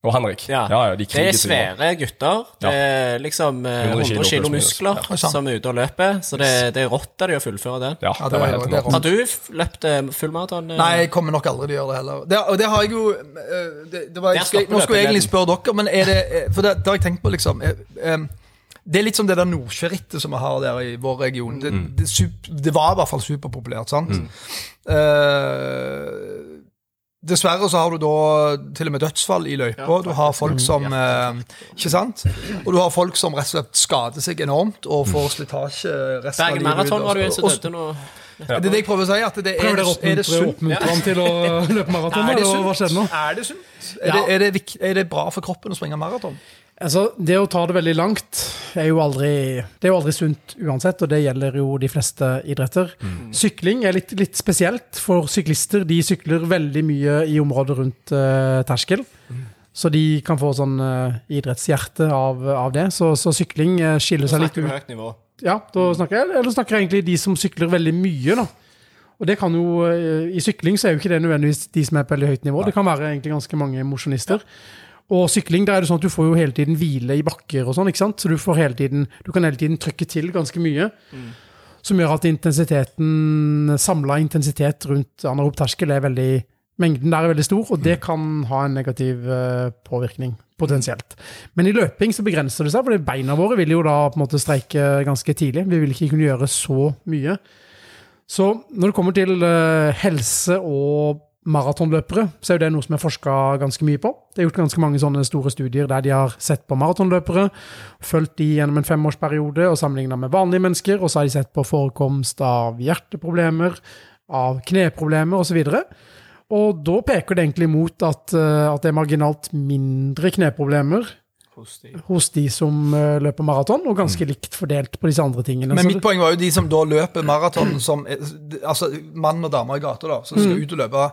[SPEAKER 1] Og Henrik.
[SPEAKER 3] Ja.
[SPEAKER 1] Ja, ja, de
[SPEAKER 3] det er svære gutter. Det er liksom eh,
[SPEAKER 1] 100
[SPEAKER 3] 100
[SPEAKER 1] kilo
[SPEAKER 3] kilo, muskler
[SPEAKER 4] Ja.
[SPEAKER 3] som er ute og løper, så det, det er rått av de å fullføre det.
[SPEAKER 1] Ja,
[SPEAKER 4] Ja,
[SPEAKER 1] det var helt
[SPEAKER 4] det-
[SPEAKER 3] Har du løpt eh, fullmaraton? eh?
[SPEAKER 4] Nei, jeg kommer nok aldri til å gjøre det heller. Det, og det har jeg jo eh, det, det var, jeg skal, Nå skulle jeg egentlig spørre dere, men er det eh, For det, det har jeg tenkt på, liksom eh, um, Det er litt som det der Nordsjørittet som vi har der i vår region. Det, det, er sup- det var i hvert fall superpopulært, sant? Eh, Dessverre så har du da til og med dødsfall i løypa. Du har folk som eh, Ikke sant? Og du har folk som rett og slett skader seg enormt og får slitasje resten av livet.
[SPEAKER 3] Bergen Maraton var du en som døde nå.
[SPEAKER 4] Det er det jeg prøver å si. At det er,
[SPEAKER 2] Prøver dere
[SPEAKER 4] er det sunt?
[SPEAKER 2] oppmuntre ham til å løpe maraton?
[SPEAKER 4] Er det
[SPEAKER 2] eller hva
[SPEAKER 4] sunt?
[SPEAKER 2] skjedde nå?
[SPEAKER 4] Er det sunt? Er, det, er, det, er det bra for kroppen å springe maraton?
[SPEAKER 2] Altså, Det å ta det veldig langt er jo aldri, det er jo aldri sunt uansett, og det gjelder jo de fleste idretter. Sykling er litt, litt spesielt, for syklister de sykler veldig mye i området rundt uh, terskel. Så de kan få sånn uh, idrettshjerte av, av det. Så, så sykling eh, skiller seg litt ut.
[SPEAKER 3] høyt nivå.
[SPEAKER 2] Ja, da snakker jeg, eller snakker jeg egentlig de som sykler veldig mye, da. Og det kan jo, I sykling så er jo ikke det nødvendigvis de som er på veldig høyt nivå. Det kan være egentlig ganske mange mosjonister. Og sykling, der er det sånn at du får jo hele tiden hvile i bakker og sånn, ikke sant? Så du, får hele tiden, du kan hele tiden trykke til ganske mye. Som gjør at intensiteten, samla intensitet rundt anarob terskel er veldig Mengden der er veldig stor, og det kan ha en negativ eh, påvirkning, potensielt. Men i løping så begrenser det seg, for beina våre vil jo da på en måte streike ganske tidlig. Vi vil ikke kunne gjøre så mye. Så når det kommer til eh, helse og maratonløpere, så er jo det noe som er forska ganske mye på. Det er gjort ganske mange sånne store studier der de har sett på maratonløpere, fulgt de gjennom en femårsperiode og sammenligna med vanlige mennesker, og så har de sett på forekomst av hjerteproblemer, av kneproblemer osv. Og da peker det egentlig mot at, eh, at det er marginalt mindre kneproblemer
[SPEAKER 3] hos de.
[SPEAKER 2] hos de som eh, løper maraton, og ganske likt fordelt på disse andre tingene.
[SPEAKER 4] Men mitt poeng var jo de som da løper maraton som Altså mann og dame i gata, da, som skal ut og løpe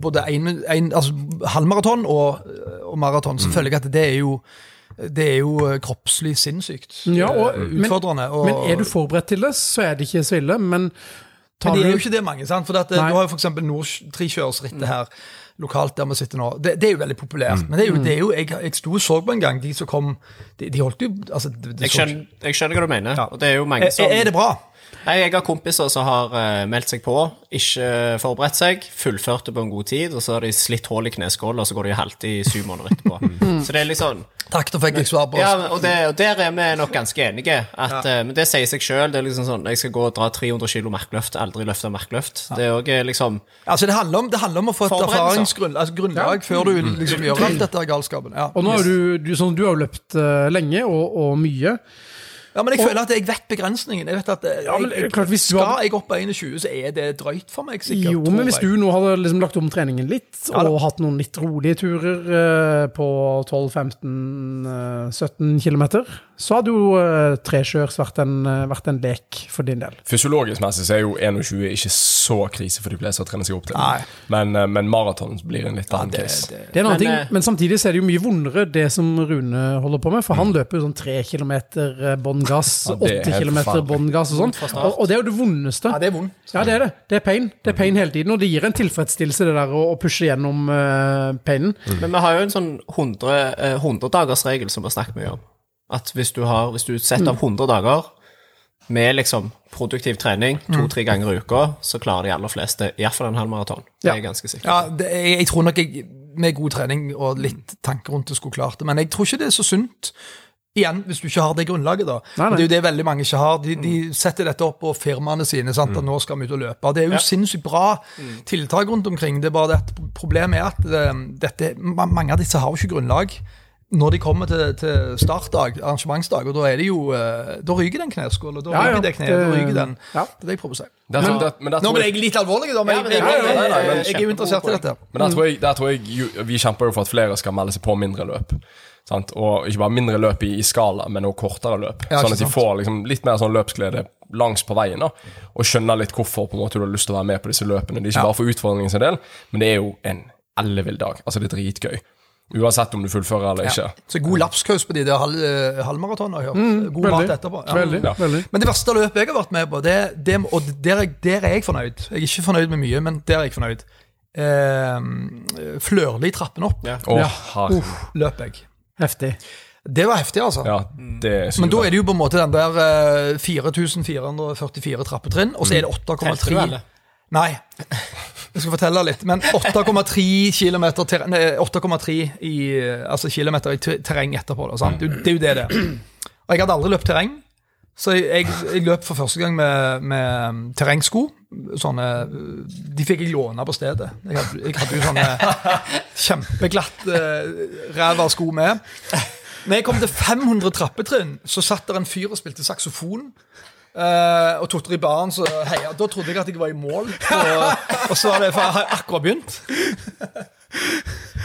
[SPEAKER 4] både en, en, altså, halvmaraton og, og maraton. Så føler jeg at det er jo det er jo eh, kroppslig sinnssykt
[SPEAKER 2] Ja, og-
[SPEAKER 4] eh,
[SPEAKER 2] men-
[SPEAKER 4] utfordrende. Og,
[SPEAKER 2] Men er du forberedt til det, så er det ikke så ille. Men tar
[SPEAKER 4] Men det er jo ikke det mange, sant? For at, eh, du har jo f.eks. Nordtrikjørsrittet her lokalt der vi sitter nå. Det, det er jo veldig populært. Men det er jo, det er jo jeg, jeg sto og så på en gang, de som kom De, de holdt jo altså, det, det
[SPEAKER 3] Jeg skjønner, jeg skjønner hva du mener,
[SPEAKER 4] Ja.
[SPEAKER 3] og det er jo mange
[SPEAKER 4] er, er det bra?
[SPEAKER 3] Nei, Jeg har kompiser som har uh, meldt seg på, ikke forberedt seg, fullførte på en god tid, og så har de slitt hull i kneskåla, og så går de halvt i syv måneder etterpå. Så det er litt sånn
[SPEAKER 4] Takk, da fikk jeg svar på
[SPEAKER 3] Ja, og, det, og der er vi nok ganske enige. At, eh, men det sier seg sjøl. Det er liksom sånn Jeg skal gå og dra 300 kilo merkløft aldri løfte markløft. Det er òg liksom
[SPEAKER 4] Altså, det handler om, det handler om å få et erfaringsgrunnlag altså, før du liksom gjør alt dette galskapen. Ja.
[SPEAKER 2] Og nå har du, du, sånn, du har jo løpt lenge og, og mye.
[SPEAKER 4] Ja, men jeg føler at jeg vet begrensningen. Jeg vet at jeg,
[SPEAKER 2] Ja, men
[SPEAKER 4] jeg,
[SPEAKER 2] klart, hvis
[SPEAKER 4] Skal
[SPEAKER 2] hadde-
[SPEAKER 4] jeg opp på 21, så er det drøyt for meg, sikkert.
[SPEAKER 2] Jo, men hvis du nå hadde liksom lagt om treningen litt,
[SPEAKER 4] Ja
[SPEAKER 2] og hatt noen litt rolige turer uh, på 12-15-17 km, så hadde jo uh, tresjørs vært, en, eh, vært en lek for din del.
[SPEAKER 1] Fysiologisk messig så er jo 21 ikke så krise for de fleste å trene seg opp til.
[SPEAKER 4] Nei.
[SPEAKER 1] Men, uh, men maraton blir en litt annen
[SPEAKER 4] det,
[SPEAKER 1] case.
[SPEAKER 4] det,
[SPEAKER 2] Det er en annen
[SPEAKER 3] Men,
[SPEAKER 2] ting,
[SPEAKER 3] eh,
[SPEAKER 2] men samtidig så er det jo mye vondere det som Rune holder på med, for han løper jo sånn tre kilometer bånn gass,
[SPEAKER 1] Ja, det
[SPEAKER 2] åtte
[SPEAKER 1] helt
[SPEAKER 2] kilometer
[SPEAKER 1] forferdelig.
[SPEAKER 2] og sånn. Og, og det er jo det vondeste.
[SPEAKER 4] ja, det er vondt.
[SPEAKER 2] Ja, det er det. Det er pain. Det er pain hele tiden, og det gir en tilfredsstillelse, det der å, å pushe gjennom uh, painen.
[SPEAKER 3] Men vi har jo en sånn 100, eh, 100-dagersregel som vi har snakket mye om. At hvis du, har, hvis du setter av 100 dager med liksom produktiv trening to-tre ganger i uka, så klarer de aller fleste iallfall en halv maraton. Det er jeg ganske sikker.
[SPEAKER 4] Ja, det, jeg, jeg tror nok jeg med god trening og litt tanker rundt det skulle klart det, men jeg tror ikke det er så sunt. Igjen, hvis du ikke har det grunnlaget, da.
[SPEAKER 2] Nei, nei.
[SPEAKER 4] Det er jo det veldig mange ikke har. De, de setter dette opp på firmaene sine. sant, at nå skal vi ut og løpe. Det er jo sinnssykt bra tiltak rundt omkring. Det er bare det Problemet er at eh, dette, mange av disse har jo ikke grunnlag når de kommer til, til startdag, arrangementsdag, og da er det jo eh, Da ryker den kneskåla, da
[SPEAKER 2] Ja, ja,
[SPEAKER 4] ryker det kneet, da ryker den.
[SPEAKER 2] ja.
[SPEAKER 4] Det er det jeg prøver å si. Nå ble
[SPEAKER 1] jeg,
[SPEAKER 4] litt alvorlig, da, men
[SPEAKER 3] Ja,
[SPEAKER 4] jeg, jeg, jeg,
[SPEAKER 3] nei, nei,
[SPEAKER 4] jeg, jeg er jo interessert i dette.
[SPEAKER 1] men der tror jeg, der tror jeg vi kjemper jo for at flere skal melde seg på mindre løp. Sant? Og ikke bare mindre løp i, i skala, men også kortere løp.
[SPEAKER 4] Ja,
[SPEAKER 1] sånn at de får liksom litt mer sånn løpsglede langs på veien. da Og skjønner litt hvorfor på en måte du har lyst til å være med på disse løpene. Det er ikke bare for utfordringen sin del, men det er jo en ellevill dag. Altså det er dritgøy. Uansett om du fullfører eller ikke.
[SPEAKER 4] Så god lapskaus på de der halv, eh, halvmaratonene, har jeg god
[SPEAKER 2] veldig.
[SPEAKER 4] mat etterpå. Ja.
[SPEAKER 2] Veldig,
[SPEAKER 1] Ja.
[SPEAKER 2] veldig.
[SPEAKER 4] Men det verste løpet jeg har vært med på, det, det, og der, er- der er jeg fornøyd. Jeg er ikke fornøyd med mye, men der er jeg fornøyd. eh, Flørli trappen opp,
[SPEAKER 3] Ja.
[SPEAKER 1] Oh,
[SPEAKER 2] Ja.
[SPEAKER 1] herregud.
[SPEAKER 4] løp jeg.
[SPEAKER 2] Heftig.
[SPEAKER 4] Det var heftig, altså.
[SPEAKER 1] Ja, det.
[SPEAKER 4] Men da er det jo på en måte den der eh, 4444 trappetrinn, og så er det 8,3? Nei. Jeg skal fortelle litt. Men 8,3 kilometer, 8,3 i, altså kilometer i terreng etterpå. Da, sant? Det, det er jo det det er. Og jeg hadde aldri løpt terreng, så jeg, jeg, løp for første gang med, med terrengsko. Sånne, de fikk jeg låne på stedet. Jeg hadde, jeg hadde jo sånne kjempeglatte uh, ræva sko med. Når jeg kom til 500 trappetrinn, så satt der en fyr og spilte saksofon. Uh, og Totter i baren, så heia. Da trodde jeg at jeg var i mål. Og, og så var det, for jeg har akkurat begynt.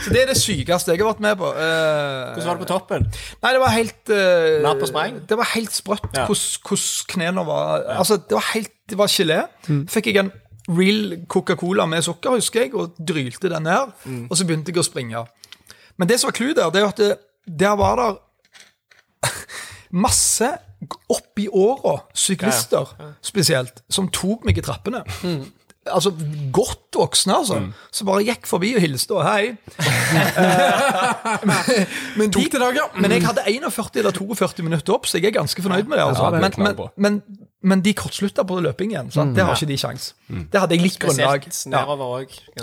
[SPEAKER 4] Så det er det sykeste jeg har vært med på. Eh,
[SPEAKER 3] Hvordan var det på toppen?
[SPEAKER 4] Nei, det var helt uh,
[SPEAKER 3] Napp og spreng?
[SPEAKER 4] Det var helt sprøtt
[SPEAKER 3] Ja.
[SPEAKER 4] hvordan knærne var. Altså, det var helt Det var gelé. Fikk jeg en real Coca-Cola med sukker, husker jeg, og drylte den ned. Og så begynte jeg å springe. Men det som var clouet der, det er at det, der var der masse opp i åra, syklister spesielt, som tok meg i trappene. Altså godt voksne, altså. Som bare gikk forbi og hilste og hei. Men, men, de,
[SPEAKER 2] dag, ja.
[SPEAKER 4] men jeg hadde 41 eller 42 minutter opp, så jeg er ganske fornøyd med det. Altså.
[SPEAKER 1] Ja, det
[SPEAKER 4] men, men, men, men de kortslutta på løping igjen. Sant? Det har ikke de sjans. Det hadde jeg litt grunnlag. Ja.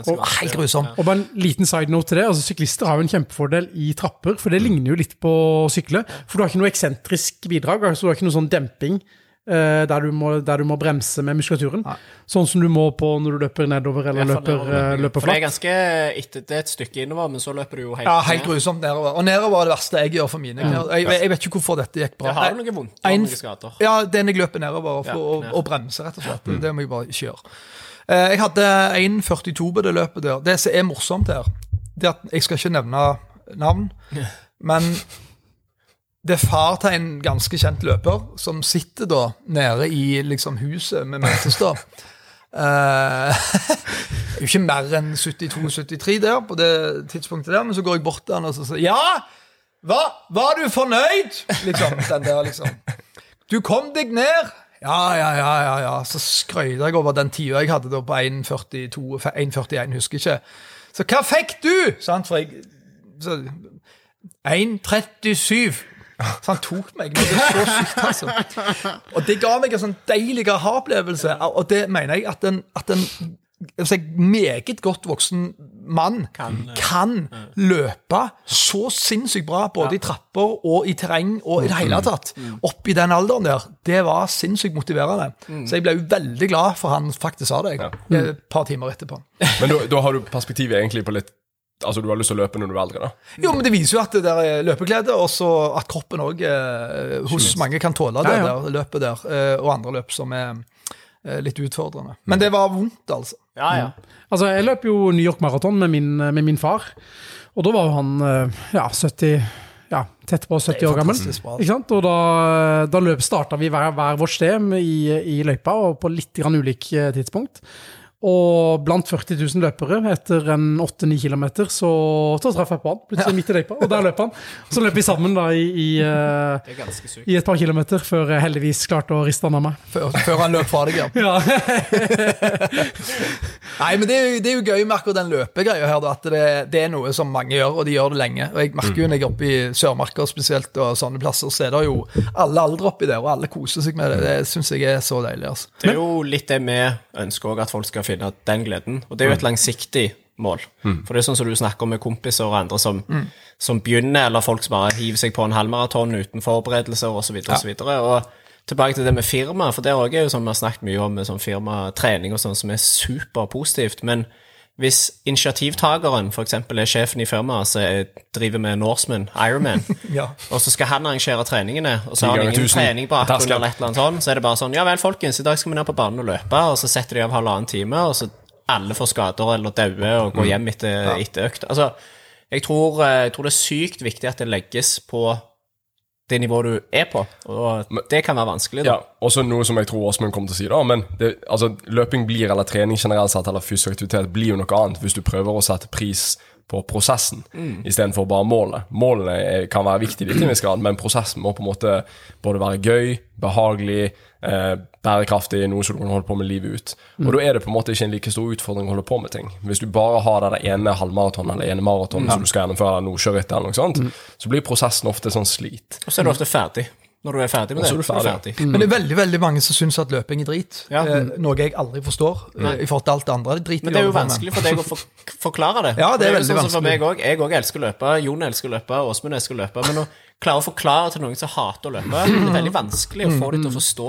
[SPEAKER 4] Og helt grusom.
[SPEAKER 2] Og bare en liten side note til det. altså Syklister har jo en kjempefordel i trapper, for det ligner jo litt på å sykle. For du har ikke noe eksentrisk bidrag, altså du har ikke noe sånn demping der, du må, der du må bremse med muskulaturen. Sånn som du må på når du løper nedover eller løper, nedover. løper
[SPEAKER 3] For det er ganske etter, Det er et stykke innover, men så løper du jo helt
[SPEAKER 4] Ja, helt grusomt nedover. Og nedover er det verste jeg gjør for mine knær. Jeg, jeg vet ikke hvorfor dette gikk bra.
[SPEAKER 3] Det har jo noe vondt. Har
[SPEAKER 4] En-
[SPEAKER 3] noen skader.
[SPEAKER 4] Ja, den jeg løper nedover for
[SPEAKER 3] Ja, og,
[SPEAKER 4] å bremse, rett og slett. Det må jeg bare ikke gjøre. Eh, Jeg hadde 1,42 på det løpet der. Det som er morsomt her, det er at jeg skal ikke nevne navn, men det er far til en ganske kjent løper som sitter da nede i liksom huset med Møtestad. Eh, det er ikke mer enn 72-73 der på det tidspunktet der, men så går jeg bort til han og så sier Ja! Hva? Var du fornøyd? Liksom. Den der, liksom. Du kom deg ned. Ja, ja, ja, ja, ja. Så skrøyter jeg over den tida jeg hadde da på 1,42 1,41, husker ikke. Så hva fikk du? Sant, for jeg så, 1,37. Så han tok meg. Men det er så sykt, altså. Og det ga meg en sånn deilig aha-opplevelse, og det mener jeg at en, at en si, meget godt voksen mann kan, løpe så sinnssykt bra, både i trapper og i terreng og i det hele tatt. Opp i den alderen der. Det var sinnssykt motiverende. Så jeg ble jo veldig glad for han faktisk sa det jeg, et par timer etterpå.
[SPEAKER 1] Men da, da har du perspektivet egentlig på litt Altså, du har lyst til å løpe når du er eldre, da?
[SPEAKER 4] Jo, men det viser jo at det der er løpeglede, og så at kroppen òg hos mange kan tåle det
[SPEAKER 2] Ja, ja.
[SPEAKER 4] der løpet der, eh, og andre løp som er eh, litt utfordrende. Men det var vondt, altså.
[SPEAKER 3] Ja, ja.
[SPEAKER 2] Altså, jeg løp jo New York Marathon med min, med min far, og da var jo han eh, ja, 70 ja, tett på 70 år gammel. Ikke sant? Og da, da løp starta vi hver, hver vårt sted i, i løypa, og på litt grann ulik eh, tidspunkt. Og blant 40 000 løpere, etter en 8-9 km, så, så traff jeg på han plutselig midt i løypa, og der løp han. Så løp vi sammen da i, i, eh, i et par kilometer, før jeg heldigvis klarte å riste han av meg.
[SPEAKER 4] Før, før han løp fra deg, ja.
[SPEAKER 2] Ja.
[SPEAKER 4] Nei, men det er, jo, det er jo gøy med akkurat den løpegreia her, at det, det er noe som mange gjør, og de gjør det lenge. Og jeg merker jo når jeg er oppe i Sørmarka spesielt, og sånne plasser, så er det jo alle aldre oppi der, og alle koser seg med det. Det syns jeg er så deilig. altså.
[SPEAKER 3] Det er jo litt det vi ønsker òg, at folk skal finne den gleden. Og det er jo et langsiktig mål. For det er sånn som du snakker om med kompiser og andre som, som begynner, eller folk som bare hiver seg på en halvmaraton uten forberedelser osv. Og, så videre, og tilbake til det med firma, for det er jo som vi har snakket mye om med sånn firmatrening og sånn, som er superpositivt. Men hvis initiativtakeren f.eks. er sjefen i firmaet som er- driver med Norseman, Ironman,
[SPEAKER 4] Ja.
[SPEAKER 3] og så skal han arrangere treningene, og så har han ingen
[SPEAKER 1] tusen.
[SPEAKER 3] trening
[SPEAKER 1] bak
[SPEAKER 3] eller et eller annet sånt, så er det bare sånn Ja vel, folkens, i dag skal vi ned på banen og løpe, og så setter de av halvannen time, og så alle får skader eller dauer og går
[SPEAKER 1] Mm.
[SPEAKER 3] hjem etter, etter økt. Altså, jeg tror, eh, jeg tror det er sykt viktig at det legges på det nivået du er på, og det kan være vanskelig. da.
[SPEAKER 1] Ja, også noe som jeg tror Åsmund kommer til å si, da. Men det, altså, løping blir, eller trening generelt sett, eller fysisk aktivitet blir jo noe annet hvis du prøver å sette pris på prosessen istedenfor bare målet. Målene er, kan være viktige en viss grad, men prosessen må på en måte både være gøy, behagelig, eh, bærekraftig, noe som du kan holde på med livet ut. Og da er det på en måte ikke en like stor utfordring å holde på med ting. Hvis du bare har det ene halvmaratonet eller ene maraton som du skal gjennomføre eller noe kjøreetter eller noe sånt, så blir prosessen ofte sånn slit.
[SPEAKER 3] Og så er du ofte ferdig. Når du er ferdig med det,
[SPEAKER 1] er
[SPEAKER 3] er
[SPEAKER 1] ferdig.
[SPEAKER 3] Mm.
[SPEAKER 4] Men det er veldig veldig mange som syns at løping er drit.
[SPEAKER 3] Ja.
[SPEAKER 4] Eh, noe jeg aldri forstår. Nei. I forhold til alt det andre. Drit
[SPEAKER 3] Men det er jo vanskelig for deg å for, forklare det.
[SPEAKER 4] Ja, det er
[SPEAKER 3] jo
[SPEAKER 4] veldig
[SPEAKER 3] sånn vanskelig. For meg også. Jeg òg elsker å løpe. Jon elsker å løpe. Åsmund elsker å løpe. Men å klare å forklare til noen som hater å løpe, det er veldig vanskelig å få dem til å forstå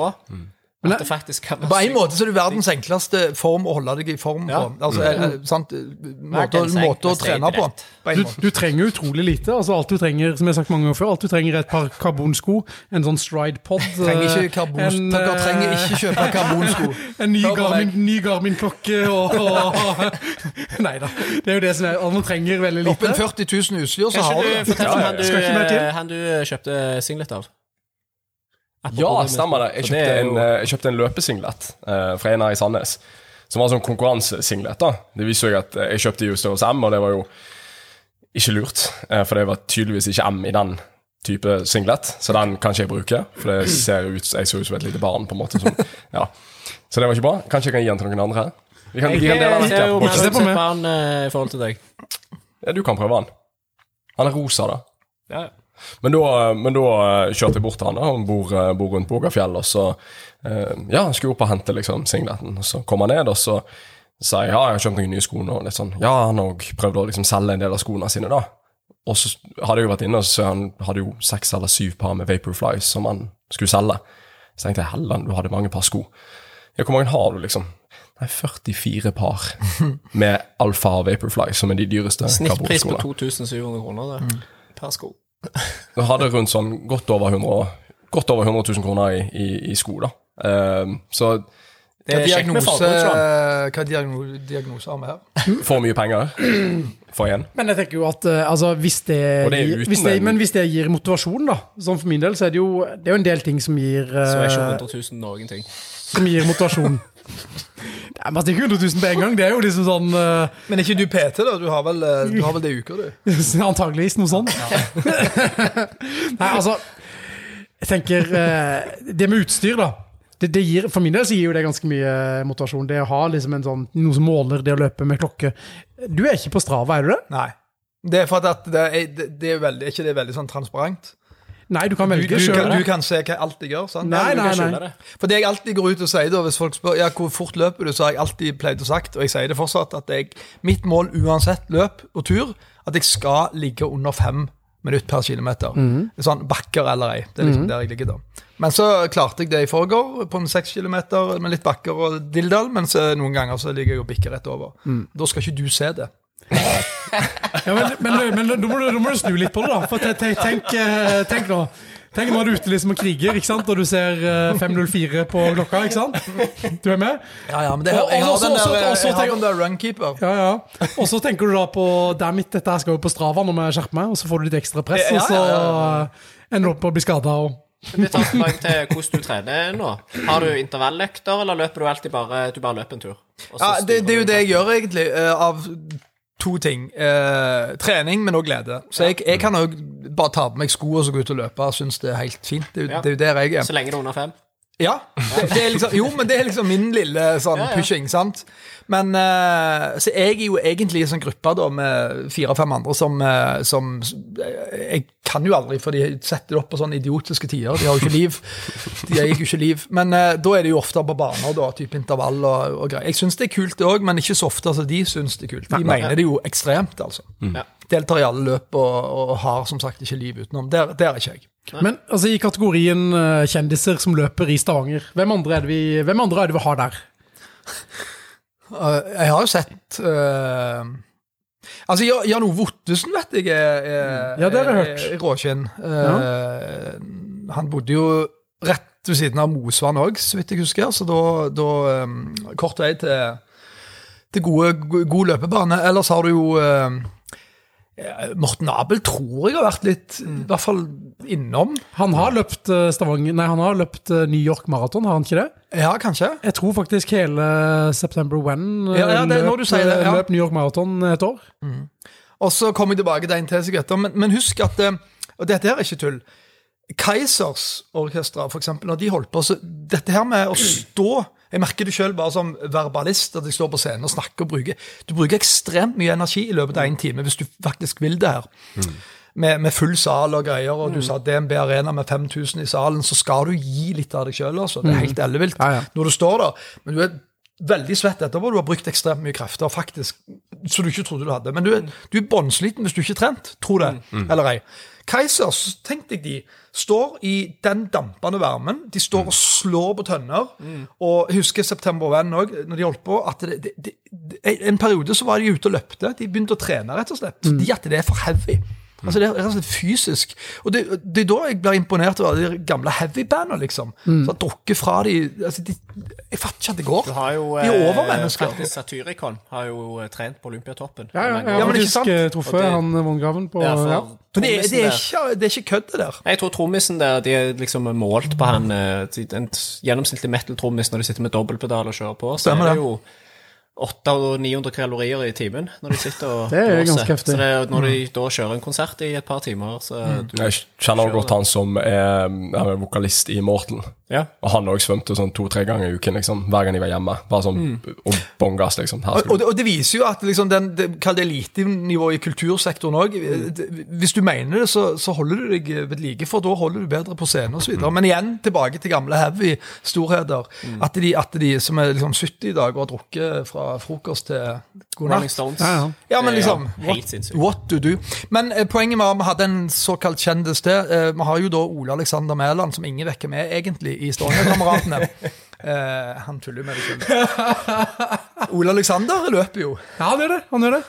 [SPEAKER 2] Men
[SPEAKER 3] at det faktisk kan
[SPEAKER 4] På en måte så er det verdens enkleste form å holde deg i form
[SPEAKER 3] Ja.
[SPEAKER 4] på. Altså, er, eh, sant? Måte, måte å trene på. på
[SPEAKER 2] Du, du trenger utrolig lite. altså Alt du trenger som jeg har sagt mange ganger før, alt du trenger er et par karbonsko, en sånn stride-pod
[SPEAKER 4] Trenger ikke karbon, dere trenger
[SPEAKER 2] eh,
[SPEAKER 4] ikke kjøpe karbonsko.
[SPEAKER 2] En ny
[SPEAKER 4] meg.
[SPEAKER 2] Garmin- Garmin-klokke og, og Nei da. Det er jo det som er Man trenger veldig lite.
[SPEAKER 4] Oppen 40 000 utstyr, så har du det.
[SPEAKER 3] Fortell om du, han du kjøpte singlet av? Apropos
[SPEAKER 1] Ja, stemmer det. Jeg kjøpte, en,
[SPEAKER 3] jo-
[SPEAKER 1] eh, jeg kjøpte en løpesinglet eh, fra en her i Sandnes. Som var sånn konkurransesinglet. da Det viser jo at eh, jeg kjøpte jo størrelse M, og det var jo ikke lurt. For det var tydeligvis ikke M i den type singlet, så den kan ikke jeg bruke. For det ser ut, jeg ser ut som et lite barn, på en måte. Som, ja. Så det var ikke bra. Kanskje jeg kan gi den til noen andre? Vi kan, vi kan dele den
[SPEAKER 3] Jeg ut som et barn i forhold til deg.
[SPEAKER 1] Ja, du kan prøve den. Han er rosa, da.
[SPEAKER 3] Ja, ja.
[SPEAKER 1] Men da, men da eh, kjørte jeg bort til han da, han bor, eh, bor rundt Bogafjell, og så eh, Ja, han skulle opp og hente liksom singleten, og så kom han ned, og så sa jeg ja, jeg har kjøpt noen nye sko nå, og litt sånn. Ja, han òg prøvde å liksom selge en del av skoene sine, da. Og så hadde jeg jo vært inne, og så han hadde jo seks eller syv par med Vaporflies som han skulle selge. Så tenkte jeg helland, du hadde mange par sko. Ja, hvor mange har du, liksom? Nei, 44 par med Alfa og Vaporfly, som er de dyreste
[SPEAKER 3] Snittpris på 2700 kroner det.
[SPEAKER 4] Mm.
[SPEAKER 3] per sko.
[SPEAKER 1] Jeg hadde rundt sånn godt over 100, godt over 100 000 kroner i, i, i sko, da. Ehm, så
[SPEAKER 3] Det
[SPEAKER 4] Hva
[SPEAKER 3] er
[SPEAKER 4] diagnose, hva diagno, diagnose har vi her?
[SPEAKER 1] for mye penger for én.
[SPEAKER 2] Men jeg tenker jo at eh, altså, hvis det,
[SPEAKER 1] det
[SPEAKER 2] gir, hvis det, Men hvis det gir motivasjon, da Sånn for min del, så er det jo Det er jo en del ting som gir eh,
[SPEAKER 3] Så er ikke 100 000 noen ting.
[SPEAKER 2] Som gir motivasjon. Nei, Man stikker 100 000 på en gang. Det er jo liksom sånn uh,
[SPEAKER 4] Men er ikke du PT, da? Du har vel, eh, du har vel det i uka, du?
[SPEAKER 2] Antageligvis noe sånt. Nei, altså Jeg tenker uh, Det med utstyr, da. Det, det gir, for min del så gir jo det ganske mye motivasjon. Det å ha liksom en sånn, noe som måler det å løpe med klokke. Du er ikke på Strava, er du det?
[SPEAKER 4] Nei. Det er for at det er, det, det er veldig, ikke det veldig sånn transparent?
[SPEAKER 2] Nei, du kan velge sjøl.
[SPEAKER 4] Du, du kan se hva alt jeg gjør. sant?
[SPEAKER 2] Nei, nei, nei.
[SPEAKER 3] det.
[SPEAKER 4] For det jeg alltid går ut og sier da, hvis folk spør ja, hvor fort løper du, så har jeg alltid pleid å sagt, og jeg sier det fortsatt, at jeg, mitt mål uansett løp og tur, at jeg skal ligge under fem minutter per kilometer. Sånn bakker eller ei. Det er liksom der jeg ligger da. Men så klarte jeg det i forgår, på en seks kilometer med litt bakker og dilldall, mens noen ganger så ligger jeg og bikker rett over. Da skal ikke du se det.
[SPEAKER 2] Ja, men, men, men da, må du, da må du snu litt på det, da. For te- te- tenk, eh, tenk nå. Tenk nå er du ute liksom og kriger, ikke sant? og du ser eh, 5.04 på klokka. ikke sant? Du er med?
[SPEAKER 4] Ja, ja, men det,
[SPEAKER 2] Og-
[SPEAKER 4] jeg, har den der,
[SPEAKER 2] også,
[SPEAKER 4] jeg har den der runkeeper.
[SPEAKER 2] Ja, ja. Og så tenker du da på Damn it, dette her skal jo på Strava når vi skjerper meg, og så får du litt ekstra press,
[SPEAKER 4] Ja, ja,
[SPEAKER 2] og så
[SPEAKER 4] ja, ja,
[SPEAKER 2] eh, ender du opp med å bli skada.
[SPEAKER 3] Vi tar tilbake til hvordan du trener nå. Har du intervalløkter, eller løper du alltid bare Du bare løper en tur?
[SPEAKER 4] Ja, det, det er jo det jeg gjør, egentlig, eh, av to ting. Eh, trening, men òg glede. Så jeg, jeg kan òg bare ta på meg sko og så gå ut og løpe synes det er helt fint. Det jo
[SPEAKER 3] Ja.
[SPEAKER 4] det er jo der jeg er.
[SPEAKER 3] Så lenge det er under fem?
[SPEAKER 4] Ja, det, det er liksom, jo, men det er liksom min lille sånn pushing, sant? Men uh, Så jeg er jo egentlig i en sånn gruppe da med fire-fem andre som, uh, som eh, Jeg kan jo aldri, for de setter det opp på sånne idiotiske tider. De har jo ikke liv. De eier jo ikke liv. Men uh, da er det jo ofte på baner, da, type intervall og, og greier. Jeg syns det er kult, det òg, men ikke så ofte som de syns det er kult. De mener det jo ekstremt, altså.
[SPEAKER 3] Mm.
[SPEAKER 4] Deltar i alle løp og, og har som sagt ikke liv utenom. Der, der er ikke jeg.
[SPEAKER 2] Men altså, i kategorien uh, kjendiser som løper i Stavanger, hvem andre er det vi, hvem andre er det vi har der?
[SPEAKER 4] Uh, jeg har jo sett uh, Altså, Jan- Ove Ottesen vet jeg er, er,
[SPEAKER 2] Ja, det har jeg hørt.
[SPEAKER 4] er råkinn. Uh, Han bodde jo rett ved siden av Mosvann òg, så vidt jeg husker. Så da, da um, Kort vei til, til gode, go- god løpebane. Ellers har du jo ja, Morten Abel tror jeg har vært litt I hvert fall innom.
[SPEAKER 2] Han har løpt eh, Stavanger Nei, han har løpt eh, New York Marathon, har han ikke det?
[SPEAKER 4] Ja, kanskje.
[SPEAKER 2] Jeg tror faktisk hele September When eh,
[SPEAKER 4] Ja, ja, det, ja.
[SPEAKER 2] løp New York Marathon et år.
[SPEAKER 4] Og så kommer jeg tilbake til en til seg etter. Men, men husk at Og dette her er ikke tull. Keisers orkestra, for eksempel, når de holdt på så Dette her med å stå Jeg merker det sjøl bare som verbalist, at jeg står på scenen og snakker og bruker Du bruker ekstremt mye energi i løpet av én time hvis du faktisk vil det her. Med, med full sal og greier, og du sa DNB Arena med 5000 i salen, så skal du gi litt av deg sjøl. Altså. Det er helt ellevilt
[SPEAKER 2] Ja, ja.
[SPEAKER 4] når du står der. Men du er veldig svett etterpå. Du har brukt ekstremt mye krefter, faktisk, så du ikke trodde du hadde. Men du er, du er bånnsliten hvis du ikke er trent. Tro det, eller ei. Kaizers, tenk deg de, står i den dampende varmen. De står og slår på tønner. Og jeg husker September Venn òg, når de holdt på, at det, det, det, en periode så var de ute og løpte. De begynte å trene, rett og slett. Fordi at det er for heavy. Altså Det er rett og slett fysisk. Og det, det er da jeg blir imponert over de gamle heavy-bandene, liksom. Som har drukket fra de, altså de Jeg fatter ikke at det går.
[SPEAKER 3] Du har jo
[SPEAKER 4] de er
[SPEAKER 3] eh,
[SPEAKER 4] overmennesker.
[SPEAKER 3] faktisk Satyricon har jo eh, trent på Olympiatoppen.
[SPEAKER 2] Ja, ja,
[SPEAKER 3] ja,
[SPEAKER 2] har
[SPEAKER 4] men ikke sant?
[SPEAKER 2] eh, truffet
[SPEAKER 3] det-
[SPEAKER 2] han vogngraven på
[SPEAKER 3] Ja, for
[SPEAKER 2] ja.
[SPEAKER 4] Men det, det, er ikke, det er ikke kødd, det der.
[SPEAKER 3] Jeg tror trommisen der, de er liksom målt på han Den En gjennomsnittlig metal-trommis når de sitter med dobbeltpedal og kjører på. Så
[SPEAKER 4] Stemmer
[SPEAKER 3] er
[SPEAKER 4] det.
[SPEAKER 3] det jo 800-900 kalorier i timen når de sitter og
[SPEAKER 2] Det er
[SPEAKER 3] blåser.
[SPEAKER 2] ganske heftig.
[SPEAKER 3] Så det er, når de da kjører en konsert i et par timer, så du,
[SPEAKER 1] Jeg kjenner godt han som er, er vokalist i Morten.
[SPEAKER 3] Ja.
[SPEAKER 1] Og han òg svømte sånn to-tre ganger i uken, liksom, hver gang de var hjemme. Bare sånn og bongas, liksom. Her
[SPEAKER 4] Og, og, det, og det viser jo at liksom den, det, kall det elitenivået i kultursektoren òg Hvis du mener det, så, så holder du deg ved like, for da holder du bedre på scenen osv.
[SPEAKER 3] Mm.
[SPEAKER 4] Men igjen tilbake til gamle heavy storheter. At, de, at de som er liksom 70 i dag og har drukket fra frokost til god
[SPEAKER 3] Rolling
[SPEAKER 4] natt
[SPEAKER 3] Stones.
[SPEAKER 2] Ja, ja.
[SPEAKER 4] Ja, men
[SPEAKER 3] Det
[SPEAKER 4] liksom
[SPEAKER 3] helt
[SPEAKER 4] what,
[SPEAKER 3] sinnssykt.
[SPEAKER 4] what to do? Men eh, poenget var at vi hadde en såkalt kjendis til. Eh, vi har jo da Ole Alexander Mæland, som ingen vekker med egentlig i Stavanger-kameratene. Eh, han tuller med det selv. Ole Alexander løper jo.
[SPEAKER 2] ja, han gjør det. Han gjør det.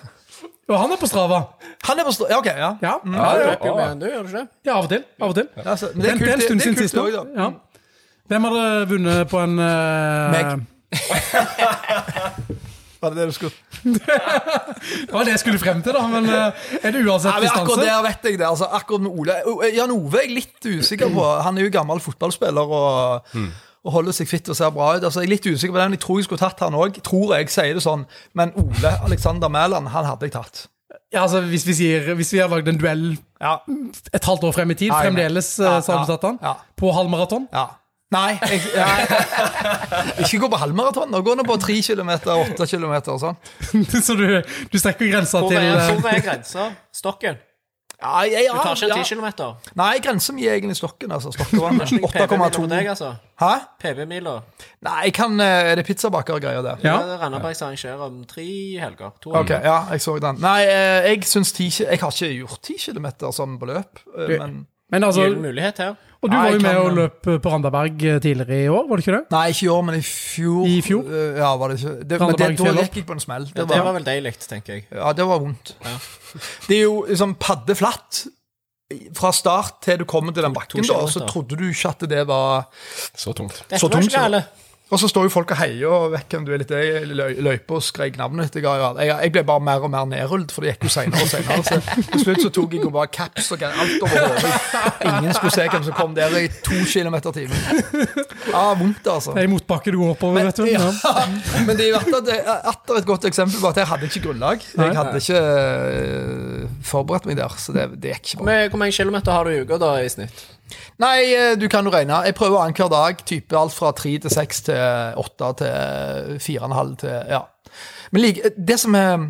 [SPEAKER 2] Og han er på Strava.
[SPEAKER 4] Han er på stå... Ja, ok, ja.
[SPEAKER 2] Ja,
[SPEAKER 3] Ja,
[SPEAKER 2] ja,
[SPEAKER 3] du
[SPEAKER 2] ja.
[SPEAKER 3] løper jo med, du gjør du ikke det?
[SPEAKER 2] ja av og til. Av og til.
[SPEAKER 4] Altså, men det er kult,
[SPEAKER 2] en
[SPEAKER 4] det,
[SPEAKER 2] stund
[SPEAKER 4] det er
[SPEAKER 2] siden
[SPEAKER 4] kult
[SPEAKER 2] sist
[SPEAKER 4] også, da.
[SPEAKER 2] Ja. Hvem hadde vunnet på en eh,
[SPEAKER 4] Meg. Var det det du skulle
[SPEAKER 2] Det var det jeg skulle frem til, da. Men eh, er det uansett
[SPEAKER 4] ja, Akkurat
[SPEAKER 2] det
[SPEAKER 4] der vet jeg det. Altså, akkurat med Ole Jan Ove er jeg litt usikker på. Han er jo gammel fotballspiller og, og holder seg fitt og ser bra ut. Altså, jeg er litt usikker på den. Jeg tror jeg skulle tatt han òg. Tror jeg sier det sånn. Men Ole Alexander Mæland, han hadde jeg tatt.
[SPEAKER 2] Ja, altså, hvis vi sier Hvis vi har lagd en duell
[SPEAKER 4] Ja.
[SPEAKER 2] et halvt år frem i tid,
[SPEAKER 4] Ja,
[SPEAKER 2] fremdeles,
[SPEAKER 4] Ja,
[SPEAKER 2] eh, så har du
[SPEAKER 4] ja,
[SPEAKER 2] tatt han?
[SPEAKER 4] ja.
[SPEAKER 2] På halvmaraton?
[SPEAKER 4] ja. Nei, jeg, jeg, ikke gå på halvmaraton. Nå Gå nå på tre kilometer, åtte kilometer og sånn.
[SPEAKER 2] så du, du strekker grensa til eh,
[SPEAKER 3] hvor er grensa? Stokken?
[SPEAKER 4] Ja, jeg, ja,
[SPEAKER 3] Du tar ikke en
[SPEAKER 4] ja.
[SPEAKER 3] 10 kilometer?
[SPEAKER 4] Nei, grensa mi er egentlig stokken. altså.
[SPEAKER 3] PB-mila
[SPEAKER 4] 8,2.
[SPEAKER 3] deg, altså?
[SPEAKER 4] Hæ?
[SPEAKER 3] PB-mila?
[SPEAKER 4] Nei, jeg kan, eh, er det pizzabaker-greier der?
[SPEAKER 2] Ja.
[SPEAKER 3] Ja. Randabergs arrangerer om tre helger. To
[SPEAKER 4] Ok,
[SPEAKER 3] helger.
[SPEAKER 4] ja, jeg så den. Nei, eh, jeg syns 10 Jeg har ikke gjort 10 km som beløp, eh,
[SPEAKER 2] Du-
[SPEAKER 4] men
[SPEAKER 2] Men altså,
[SPEAKER 3] Gyllen mulighet her.
[SPEAKER 2] og du
[SPEAKER 4] Nei,
[SPEAKER 2] var jo med
[SPEAKER 4] kan-
[SPEAKER 2] og løp på Randaberg eh, tidligere i år, var det ikke det?
[SPEAKER 4] Nei, ikke i år, men i fjor.
[SPEAKER 2] I fjor?
[SPEAKER 4] Eh, Ja, var det ikke det, Men det, da gikk jeg på en smell.
[SPEAKER 3] Ja,
[SPEAKER 4] Det
[SPEAKER 3] det var
[SPEAKER 4] var,
[SPEAKER 3] vel deilig, tenker jeg.
[SPEAKER 4] ja, det var vondt. Det er jo liksom paddeflatt. Fra start til du kommer til den bakken, da, så trodde du ikke at det var
[SPEAKER 1] Så tungt.
[SPEAKER 3] Dette
[SPEAKER 4] Så
[SPEAKER 3] var ikke gale.
[SPEAKER 4] Og så står jo folk og heier og vet hvem du er litt i løy- løype og skrek navnet ditt. Jeg, ble bare mer og mer nedrullet, for det gikk jo senere og senere. Så til slutt så tok jeg jo bare caps og alt over hodet. Ingen skulle se hvem som kom der i to kilometer i timen. Ja, vondt, altså.
[SPEAKER 2] Det er i motbakke du går oppover, vet du.
[SPEAKER 4] Ja, men det er atter et godt eksempel på at jeg hadde ikke grunnlag. Jeg hadde ikke eh, forberedt meg der, så det, det gikk ikke bra.
[SPEAKER 3] Hvor mange kilometer har du i uka da i snitt?
[SPEAKER 4] Nei, eh, du kan jo regne. Jeg prøver annenhver dag. Type alt fra tre til seks til åtte til fire og en halv til Ja. Men like, det som er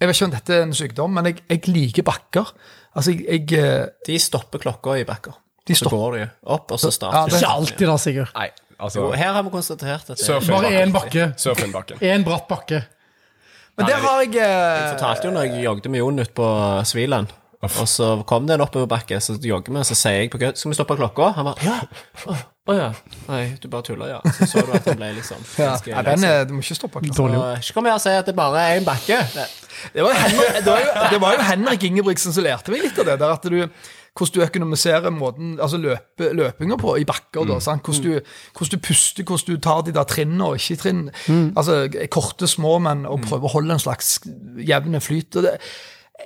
[SPEAKER 4] Jeg vet ikke om dette er en sykdom, men jeg, jeg liker bakker. Altså, jeg, jeg eh,
[SPEAKER 3] De stopper klokka i bakker.
[SPEAKER 4] De
[SPEAKER 3] Så går de opp, og så
[SPEAKER 4] Ja,
[SPEAKER 3] starter
[SPEAKER 4] det-
[SPEAKER 3] er
[SPEAKER 2] Ikke alltid, da, Sigurd.
[SPEAKER 1] Nei, altså
[SPEAKER 3] Jo, her har vi konstatert at.
[SPEAKER 2] Bare én bakke.
[SPEAKER 1] Surfingbakken.
[SPEAKER 2] Én bratt bakke.
[SPEAKER 4] Men der har jeg
[SPEAKER 3] Jeg
[SPEAKER 4] eh,
[SPEAKER 3] fortalte jo når jeg jogget med Jon ute på Sviland. Og så kom det en oppoverbakke, så jogger vi, og så sier jeg på kødd Skal vi stoppe klokka? Han bare Ja. Å oh, ja. Nei, du bare tuller, ja. Så så du at han ble liksom
[SPEAKER 4] ja,
[SPEAKER 3] lei
[SPEAKER 4] den er, Du må ikke stoppe. klokka.
[SPEAKER 2] Dårlig.
[SPEAKER 3] Og Ikke kom her og si at det bare er én bakke. Det-
[SPEAKER 4] Det var, jo Henrik, det, var jo, det var jo Henrik Ingebrigtsen som lærte meg litt av det. der at du hvordan du økonomiserer måten, altså løpe, løpinga på i bakker. Da, sant? Hvordan, du, hvordan du puster, hvordan du tar de der trinnene og ikke trinn. Altså korte, små, men og prøve å holde en slags jevn flyt. Og det,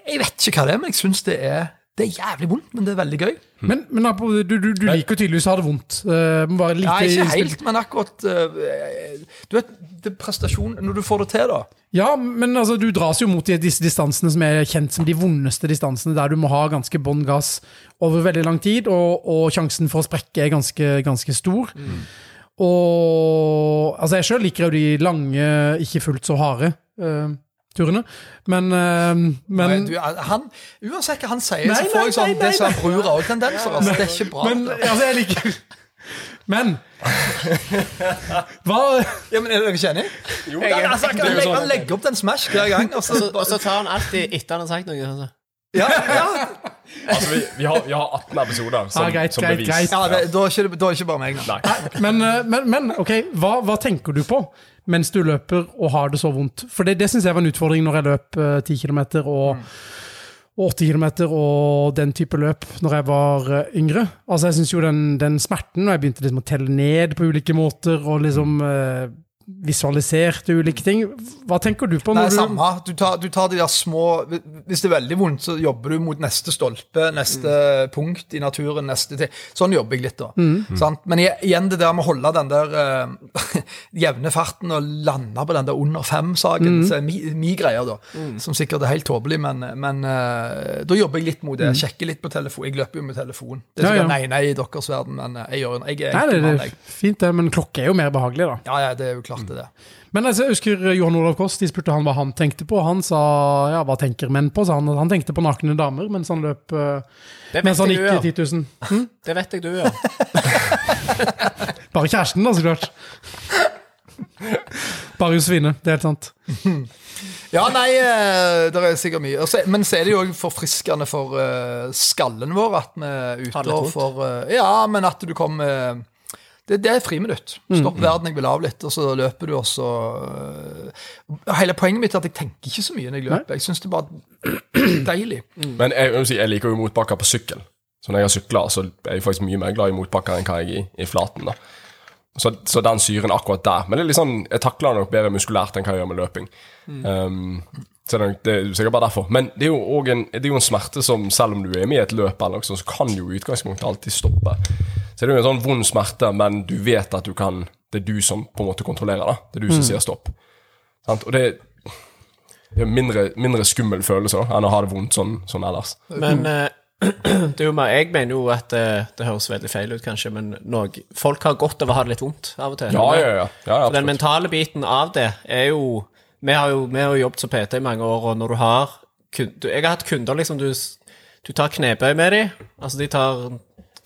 [SPEAKER 4] jeg vet ikke hva det er, men jeg syns det er Det er jævlig vondt, men det er veldig gøy.
[SPEAKER 2] Men, men du, du, du liker tydeligvis å ha det vondt. Eh, bare lite
[SPEAKER 4] Nei, ikke helt, men akkurat eh, Du vet, det er prestasjon Når du får det til, da.
[SPEAKER 2] Ja, men altså, du dras jo mot de- disse distansene som er kjent som de vondeste distansene, der du må ha ganske bånn gass over veldig lang tid, og, og sjansen for å sprekke er ganske, ganske stor. Og altså, jeg sjøl liker jo de lange, ikke fullt så harde eh, turene, men, eh, men
[SPEAKER 4] Nei, du, han, uansett hva han sier,
[SPEAKER 2] Nei,
[SPEAKER 4] så får jeg sånn
[SPEAKER 2] nei, nei,
[SPEAKER 4] Det sa
[SPEAKER 2] nei.
[SPEAKER 4] bror òg tendenser. Altså, det er ikke bra.
[SPEAKER 2] Men altså, jeg liker Men Hva
[SPEAKER 4] ja, men Er dere ikke enig?
[SPEAKER 1] Jo, er-
[SPEAKER 4] altså, han,
[SPEAKER 1] er
[SPEAKER 4] legger,
[SPEAKER 1] sånn.
[SPEAKER 4] han legger opp den smash hver gang. Og så,
[SPEAKER 3] Og så tar han alltid etter han har sagt noe. Altså.
[SPEAKER 4] ja, ja,
[SPEAKER 1] Altså, vi, vi, har, vi har 18 episoder som,
[SPEAKER 2] Ja, greit,
[SPEAKER 1] som
[SPEAKER 2] greit,
[SPEAKER 1] bevis.
[SPEAKER 2] greit.
[SPEAKER 4] ja det, da, er ikke, det- da er det ikke bare meg.
[SPEAKER 1] Nei.
[SPEAKER 2] men, eh, men, men ok, hva, hva tenker du på mens du løper og har det så vondt? For det, det syns jeg var en utfordring når jeg løp uh, 10 km og, og 8 km og den type løp når jeg var uh, yngre. Altså Jeg syns jo den, den smerten, når jeg begynte liksom å telle ned på ulike måter og liksom eh, visualiserte ulike ting Hva tenker du på
[SPEAKER 4] Nei,
[SPEAKER 2] når du
[SPEAKER 4] samme. Du tar, du tar de der små Hvis det er veldig vondt, så jobber du mot neste stolpe, neste punkt i naturen, neste ting. Sånn jobber jeg litt, da. Sant? Men igjen det der med å holde den der uh, jevne farten og lande på den der under fem-saken, så er mi, mi greier, da. Som sikkert er helt tåpelig, men, men uh, da jobber jeg litt mot det. Sjekker litt på telefon. Jeg løper jo med telefon. Det er
[SPEAKER 2] Ja,
[SPEAKER 4] sikkert
[SPEAKER 2] ja.
[SPEAKER 4] nei, nei i deres verden, men eh, jeg gjør jeg er
[SPEAKER 2] Nei, det,
[SPEAKER 4] enkel
[SPEAKER 2] det er fint, det, men klokke er jo mer behagelig, da.
[SPEAKER 4] Ja, ja, det er jo klart det, er det.
[SPEAKER 2] Men altså, jeg husker Johan Olav Koss, de spurte han hva han tenkte på. Han sa ja, hva tenker menn på? han. Han tenkte på nakne damer mens han løp eh, Mens han gikk
[SPEAKER 3] i
[SPEAKER 2] 10 000. Hm?
[SPEAKER 3] Det vet jeg du gjør.
[SPEAKER 2] Bare kjæresten, da, så klart. Bare Josefine, det er helt sant.
[SPEAKER 4] Ja, nei, eh, det er sikkert mye. Men så er det jo òg forfriskende for eh, skallen vår at vi er ute og eh, Ja, men at du kommer det, det er friminutt. Stopp verden, jeg vil av litt, og så løper du, og så eh, Hele poenget mitt er at jeg tenker ikke så mye når jeg løper. Jeg syns det er bare deilig.
[SPEAKER 1] Men jeg, jeg, si, jeg liker jo motbakker på sykkel. Så når jeg har sykla, så er jeg faktisk mye mer glad i motbakker enn hva jeg er i, i flaten. da. Så, så den syren akkurat der. Men det er litt sånn, jeg takler det nok bedre muskulært enn hva jeg gjør med løping. Um, så det er, nok- det er sikkert bare derfor. Men det er jo en, det er jo en smerte som, selv om du er med i et løp, eller noe så kan jo i utgangspunktet alltid stoppe. Så det er jo en sånn vond smerte, men du vet at du kan Det er du som på en måte kontrollerer det. Det er du som sier stopp. Sant? Og det er, det mindre, mindre skummel følelse da, enn å ha det vondt sånn, sånn ellers.
[SPEAKER 3] Men eh, det er jo mer, jeg mener jo at eh, det høres veldig feil ut, kanskje, men noe, folk har godt av å ha det litt vondt av og til.
[SPEAKER 1] Ja, ja, ja. ja, ja
[SPEAKER 3] For den mentale biten av det er jo Vi har jo, vi har jo jobbet som PT i mange år, og når du har Jeg har hatt kunder liksom Du, du tar knebøy med dem. Altså, de tar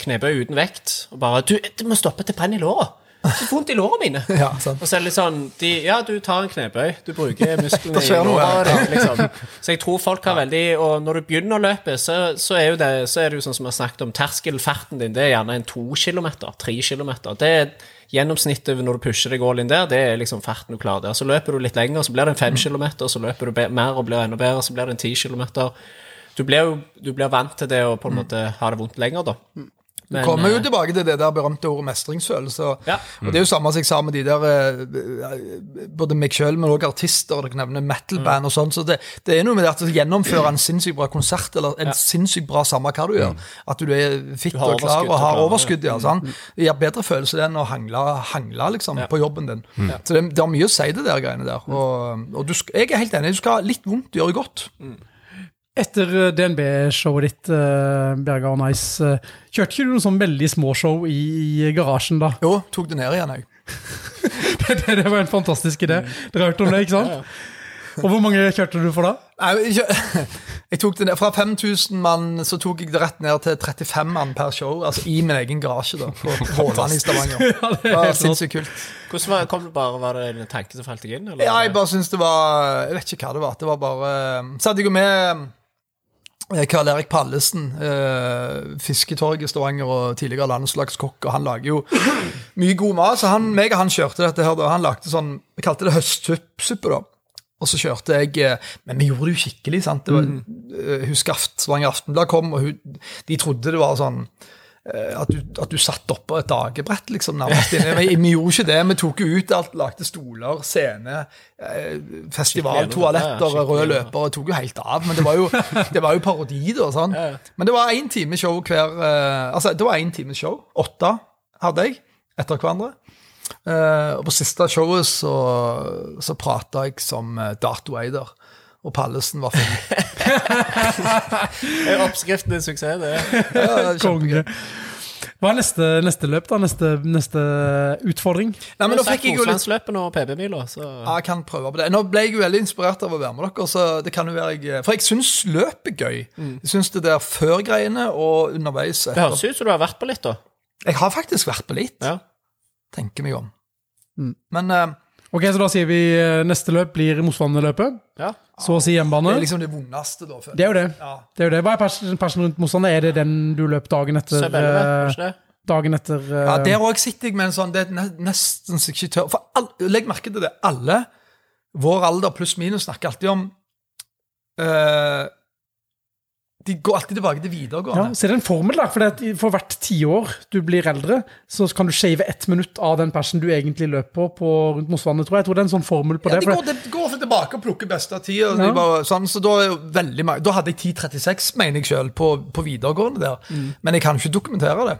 [SPEAKER 3] knebøy uten vekt, og bare 'Du, du må stoppe til brenn i låra'. Så vondt i låra mine.
[SPEAKER 4] Ja, sant.
[SPEAKER 3] Og så er det litt sånn de, Ja, du tar en knebøy, du bruker musklene i låra liksom. Så jeg tror folk har veldig Og når du begynner å løpe, så, så, er, jo det, så er det jo sånn som vi har snakket om, terskelfarten din, det er gjerne en to kilometer, tre kilometer. Det er gjennomsnittet når du pusher deg all in der, det er liksom farten du klarer der. Så løper du litt lenger, så blir det en fem kilometer, så løper du mer og blir enda bedre, så blir det en ti kilometer. Du blir jo du blir vant til det å på en måte ha det vondt lenger, da. Men,
[SPEAKER 4] kommer jo
[SPEAKER 3] eh,
[SPEAKER 4] tilbake til det der berømte ordet mestringsfølelse. Og,
[SPEAKER 3] Ja.
[SPEAKER 4] og det er jo samme som jeg sa med de der eh, Både meg sjøl, men også artister, og dere nevner metal-band og sånn. Så det, det er noe med det at å gjennomføre en sinnssykt bra konsert, eller en sinnssykt bra samme hva du gjør. At du er fitt
[SPEAKER 3] Du
[SPEAKER 4] og klar og har overskudd. Ja, sånn. Det gir bedre følelse enn å hangle, hangle liksom, på jobben din. Så det, det har mye å si, det der greiene der. Og, og du, jeg er helt enig, du skal ha litt vondt, gjøre godt.
[SPEAKER 2] Etter eh, DNB-showet ditt, uh, Bjerga og Nice, eh, kjørte ikke du noen sånn veldig små show i, i garasjen da?
[SPEAKER 4] Jo, tok det ned igjen, jeg.
[SPEAKER 2] det, det var en fantastisk idé. Dere har hørt om det, ikke sant? Og hvor mange kjørte du for da?
[SPEAKER 4] Jeg, jeg tok det ned, Fra 5000 mann så tok jeg det rett ned til 35 mann per show. Altså i min egen garasje da, på Håland i Stavanger.
[SPEAKER 2] Ja, det
[SPEAKER 4] Det
[SPEAKER 2] er
[SPEAKER 4] var sinnssykt kult.
[SPEAKER 3] Hvordan var, kom det bare, var det en tanke som falt deg inn? Eller?
[SPEAKER 4] Ja, jeg bare syns det var Jeg vet ikke hva det var. Det var bare Så hadde jeg jo med eh, Karl Erik Pallesen, eh, Fisketorget i Stavanger og tidligere landslagskokk, og han lager jo mye god mat. Så han, meg og han kjørte dette her, da. Han lagde sånn Vi kalte det høstsuppe, da. Og så kjørte jeg eh, Men vi gjorde det jo skikkelig, sant. Det var, eh, Husker Aft, Stavanger Aftenblad kom, og hun, de trodde det var sånn eh, at, du, at du satt oppå et dagebrett, liksom, nærmest. Vi, vi gjorde ikke det. Vi tok jo ut alt, lagde stoler, scene, festival, festivaltoaletter, røde løpere. Tok jo helt av. Men det var jo, det var jo parodi, da. Sånn. Men det var én time show hver eh, Altså, det var én time show. Åtte hadde jeg etter hverandre. Eh, og på siste showet så, så prata jeg som Vader. Og Pallesen var
[SPEAKER 3] er oppskriften til suksess, det.
[SPEAKER 4] Ja.
[SPEAKER 2] Konge. Hva er neste, neste løp, da? Neste, neste utfordring?
[SPEAKER 4] Nei, men da fikk jeg jo litt
[SPEAKER 3] løpet og PB-mila, så
[SPEAKER 4] Ja, jeg kan prøve på det. Nå ble jeg jo veldig inspirert av å være med dere. så det kan jo være jeg, For jeg syns løp er gøy. Jeg syns det der før-greiene og underveis
[SPEAKER 3] Det høres ut som du har vært på litt, da.
[SPEAKER 4] Jeg har faktisk vært på litt,
[SPEAKER 3] Ja.
[SPEAKER 4] tenker meg om.
[SPEAKER 2] Mm.
[SPEAKER 4] Men eh,
[SPEAKER 2] Ok, Så da sier vi eh, neste løp blir motstanderløpet.
[SPEAKER 3] ja.
[SPEAKER 2] Så å si
[SPEAKER 4] det er liksom det vondeste, da.
[SPEAKER 2] Det er jo det.
[SPEAKER 4] Ja.
[SPEAKER 2] det, er jo det. Hva er persen, persen rundt Mosvannet? Er det den du løp dagen etter?
[SPEAKER 3] Søbelve,
[SPEAKER 2] eh, dagen etter uh...
[SPEAKER 4] Ja, Der òg sitter jeg med en sånn Det er nesten så jeg ikke tør For all, legg merke til det. Alle, vår alder pluss minus, snakker alltid om eh, De går alltid tilbake til
[SPEAKER 2] ja,
[SPEAKER 4] videregående.
[SPEAKER 2] Så er det en formel, da. For, det at for hvert tiår du blir eldre, så kan du shave ett minutt av den persen du egentlig løp på, på rundt Mosvannet, tror jeg. Jeg tror det er en sånn formel på
[SPEAKER 4] Ja,
[SPEAKER 2] det.
[SPEAKER 4] de går, de går tilbake og plukker beste av tida.
[SPEAKER 2] Ja.
[SPEAKER 4] Bare, Sånn, så da, er jo veldig da hadde jeg 10.36, mener jeg sjøl, på, på videregående der.
[SPEAKER 2] Mm.
[SPEAKER 4] Men jeg kan ikke dokumentere det.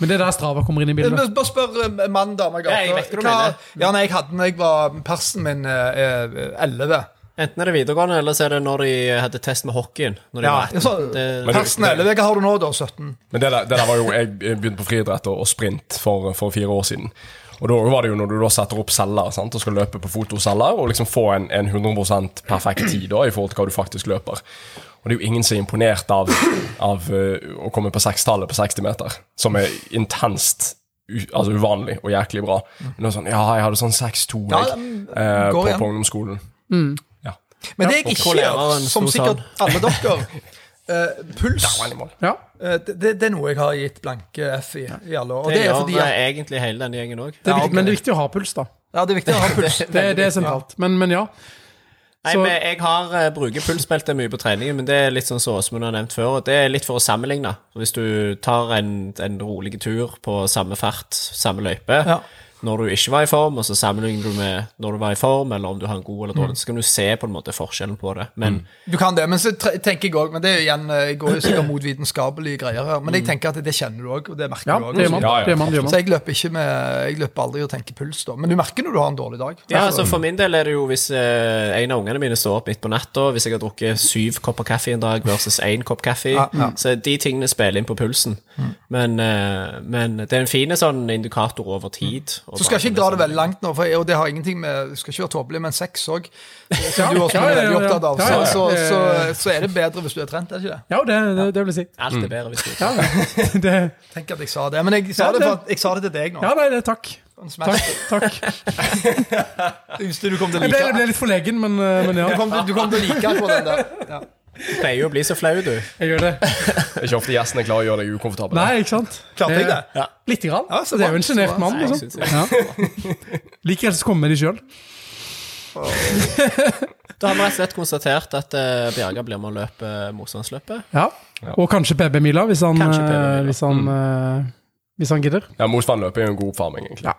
[SPEAKER 2] Men det er der Strava kommer inn i bildet.
[SPEAKER 4] Bare spør eh, mann, dame, gata.
[SPEAKER 3] Ja, jeg vet hva du mener.
[SPEAKER 4] Ja, nei, jeg hadde når jeg var Persen min 11 eh, 11.
[SPEAKER 3] Enten er det videregående, eller så er det når de hadde test med hockeyen. Når de
[SPEAKER 4] Ja,
[SPEAKER 3] var 18.
[SPEAKER 4] så,
[SPEAKER 3] Det-
[SPEAKER 4] Persen 11, hva har du nå, da? 17?
[SPEAKER 1] Men det der, det der var jo Jeg begynte på friidrett og, og sprint for, for fire år siden. Og da var det jo når du da setter opp celler sant, og skal løpe på fotoceller og liksom få en, en 100% perfekt tid da, i forhold til hva du faktisk løper. Og det er jo ingen som er imponert av, av eh, å komme på sekstallet på 60 meter, som er intenst u, altså uvanlig og jæklig bra. Men det er sånn, ja, jeg hadde sånn 6-2
[SPEAKER 4] Ja,
[SPEAKER 1] uh,
[SPEAKER 4] mm,
[SPEAKER 1] eh, på, på ungdomsskolen. Ja.
[SPEAKER 4] Men det jeg ikke gjør, som sikkert alle dere Uh, Puls.
[SPEAKER 2] Ja,
[SPEAKER 4] uh, det, det er noe jeg har gitt blanke F i, i alle år. Og
[SPEAKER 3] Det,
[SPEAKER 4] det er fordi
[SPEAKER 3] eh, egentlig hele den gjengen òg.
[SPEAKER 2] er
[SPEAKER 4] Ja.
[SPEAKER 2] Men det er viktig å ha puls, da.
[SPEAKER 4] Ja, det er viktig å ha puls.
[SPEAKER 2] Det, det er sentralt. Men, men ja.
[SPEAKER 3] Nei, men jeg har, uh, bruker pulsbelte mye på treningen, men det er litt sånn som Åsmund har nevnt før. og Det er litt for å sammenligne. Hvis du tar en, en rolig tur på samme fart, samme løype,
[SPEAKER 4] Ja.
[SPEAKER 3] Når du ikke var i form, og så sammenligner du med når du var i form, eller om du har en god eller
[SPEAKER 4] Mm.
[SPEAKER 3] dårlig, så kan du se på en måte forskjellen på det. Men
[SPEAKER 4] Du kan det, men så tenker jeg òg Men det er jo igjen, eh, jeg går jo sikkert mot vitenskapelige greier her. Men jeg tenker at det kjenner du òg, og det merker
[SPEAKER 2] ja
[SPEAKER 4] du òg.
[SPEAKER 1] Ja, ja,
[SPEAKER 4] Så jeg løper ikke med Jeg løper aldri og tenker puls, da. Men du merker når du har en dårlig dag.
[SPEAKER 3] ja, altså for min del er det jo hvis eh, en av ungene mine står opp midt på natta, hvis jeg har drukket syv kopper kaffe en dag versus én kopp kaffe,
[SPEAKER 4] Ja, ja.
[SPEAKER 3] så de tingene spiller inn på pulsen. Men, eh, men det er en fin sånn indikator over tid.
[SPEAKER 4] Så skal jeg ikke
[SPEAKER 3] sånn
[SPEAKER 4] dra det veldig langt nå, for jeg, og det har ingenting med du skal ikke være tåpelig, men sex òg, som du også
[SPEAKER 2] Ja,
[SPEAKER 4] er
[SPEAKER 2] ja, ja,
[SPEAKER 4] veldig
[SPEAKER 2] ja.
[SPEAKER 4] opptatt av, så,
[SPEAKER 2] ja, ja.
[SPEAKER 4] så, så, så er det bedre hvis du er trent, er det ikke det?
[SPEAKER 2] Ja, det, det, det vil jeg si.
[SPEAKER 3] Alt er bedre hvis du er
[SPEAKER 2] Ja, det,
[SPEAKER 4] Tenk at jeg sa det. Men jeg sa
[SPEAKER 2] Ja,
[SPEAKER 4] det,
[SPEAKER 2] det-
[SPEAKER 4] for jeg sa det til deg nå.
[SPEAKER 2] ja nei, det, takk. Takk. takk.
[SPEAKER 4] Jeg du kom til å
[SPEAKER 2] Jeg ble, jeg ble litt forlegen, men, men ja.
[SPEAKER 4] Du
[SPEAKER 2] ja.
[SPEAKER 4] kom, du kom til å like akkurat den der. Ja.
[SPEAKER 3] Du pleier jo å bli så flau, du.
[SPEAKER 2] Jeg gjør det.
[SPEAKER 1] Det er ikke ofte gjesten er klar å gjøre deg ukomfortabel.
[SPEAKER 2] Nei, ikke sant?
[SPEAKER 4] Klarte jeg det?
[SPEAKER 3] Ja.
[SPEAKER 2] Lite grann.
[SPEAKER 4] Ja, så
[SPEAKER 2] det er jo en sjenert mann. Liksom. Ja. Liker helst å komme med de sjøl.
[SPEAKER 3] Da har vi rett og slett konstatert at uh, Bjerga blir med å løpe motstandsløpet.
[SPEAKER 2] Ja. Og kanskje PB-mila, hvis han,
[SPEAKER 3] PB-mila.
[SPEAKER 2] eh, hvis, han, eh, hvis han gidder.
[SPEAKER 1] Ja, Motstandløp er jo en god oppvarming, egentlig.
[SPEAKER 2] Ja,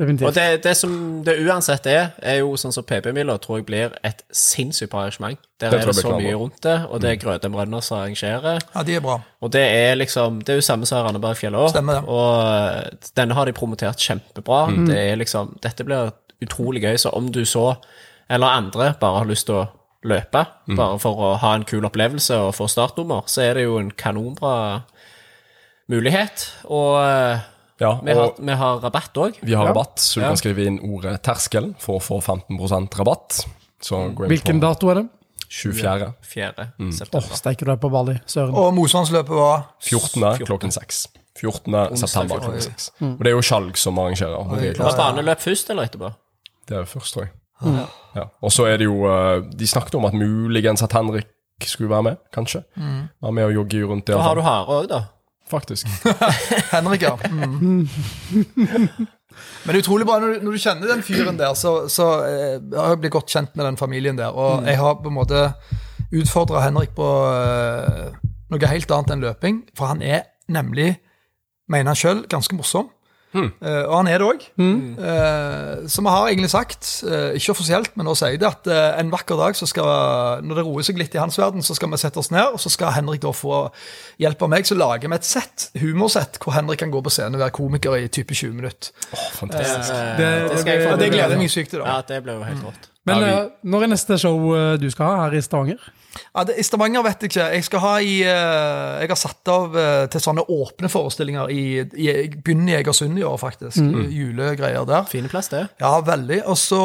[SPEAKER 3] Og det, det som det uansett er, er jo sånn som PB-mila tror jeg blir et sinnssykt bra arrangement. Der
[SPEAKER 1] Det
[SPEAKER 3] er det så mye
[SPEAKER 1] bra.
[SPEAKER 3] rundt det, og det er Grødem Rønner som arrangerer.
[SPEAKER 4] ja, de er bra.
[SPEAKER 3] Og det er liksom Det er jo samme som Randabergfjellet òg.
[SPEAKER 4] Stemmer det.
[SPEAKER 3] Og denne har de promotert kjempebra. Det er liksom Dette blir utrolig gøy, så om du så, eller andre, bare har lyst til å løpe, bare for å ha en kul opplevelse og få startnummer, så er det jo en kanonbra mulighet. Og
[SPEAKER 1] Ja,
[SPEAKER 3] vi, har, vi har rabatt òg.
[SPEAKER 1] vi har
[SPEAKER 2] Ja.
[SPEAKER 1] rabatt, så du
[SPEAKER 3] Ja.
[SPEAKER 1] kan skrive inn ordet 'terskel' for å få 15% rabatt. Så gå inn
[SPEAKER 2] Hvilken
[SPEAKER 1] på
[SPEAKER 2] dato er det?
[SPEAKER 1] 24.
[SPEAKER 3] 4.
[SPEAKER 2] Åh,
[SPEAKER 3] september.
[SPEAKER 2] Steiker du er på Bali, søren.
[SPEAKER 4] Og motstandsløpet var
[SPEAKER 1] 14. klokken 6. 14. september klokken 6. Og det er jo Skjalg som arrangerer. er
[SPEAKER 3] Var baneløp først eller etterpå?
[SPEAKER 1] Det er først, tror jeg. Ja. Og så er det jo eh, De snakket om at muligens at Henrik skulle være med, kanskje. Være med og jogge rundt der.
[SPEAKER 3] Da har du hare òg, da.
[SPEAKER 1] Faktisk.
[SPEAKER 4] Henrik, ja. Mm. Men det er utrolig bra når du, når du kjenner den fyren der, så, så eh, har jeg blitt godt kjent med den familien der. Og jeg har på en måte utfordra Henrik på, eh, noe helt annet enn løping. For han er nemlig, mener han sjøl, ganske morsom. Eh, og han er det òg. så vi har egentlig sagt, eh, ikke offisielt, men nå sier jeg det, at eh, en vakker dag, så skal, når det roer seg litt i hans verden, så skal vi sette oss ned, og så skal Henrik da få hjelp av meg. Så lager vi et sett, humorsett, hvor Henrik kan gå på scenen og være komiker i type 20 minutter.
[SPEAKER 1] Fantastisk.
[SPEAKER 2] Det, Det-
[SPEAKER 4] det-
[SPEAKER 3] det
[SPEAKER 4] gleder jeg
[SPEAKER 3] meg.
[SPEAKER 4] sykt til. da.
[SPEAKER 3] Ja, det blir jo helt rått.
[SPEAKER 2] Men
[SPEAKER 1] Ja, vi-
[SPEAKER 2] eh, når er neste show eh, du skal ha her i Stavanger?
[SPEAKER 4] Ja, det, I Stavanger vet jeg ikke. Jeg skal ha i eh, Jeg har satt av til sånne åpne forestillinger i, i begynner i Egersund i år, faktisk. Julegreier der.
[SPEAKER 3] Fine plass, det.
[SPEAKER 4] Ja, veldig. Og så,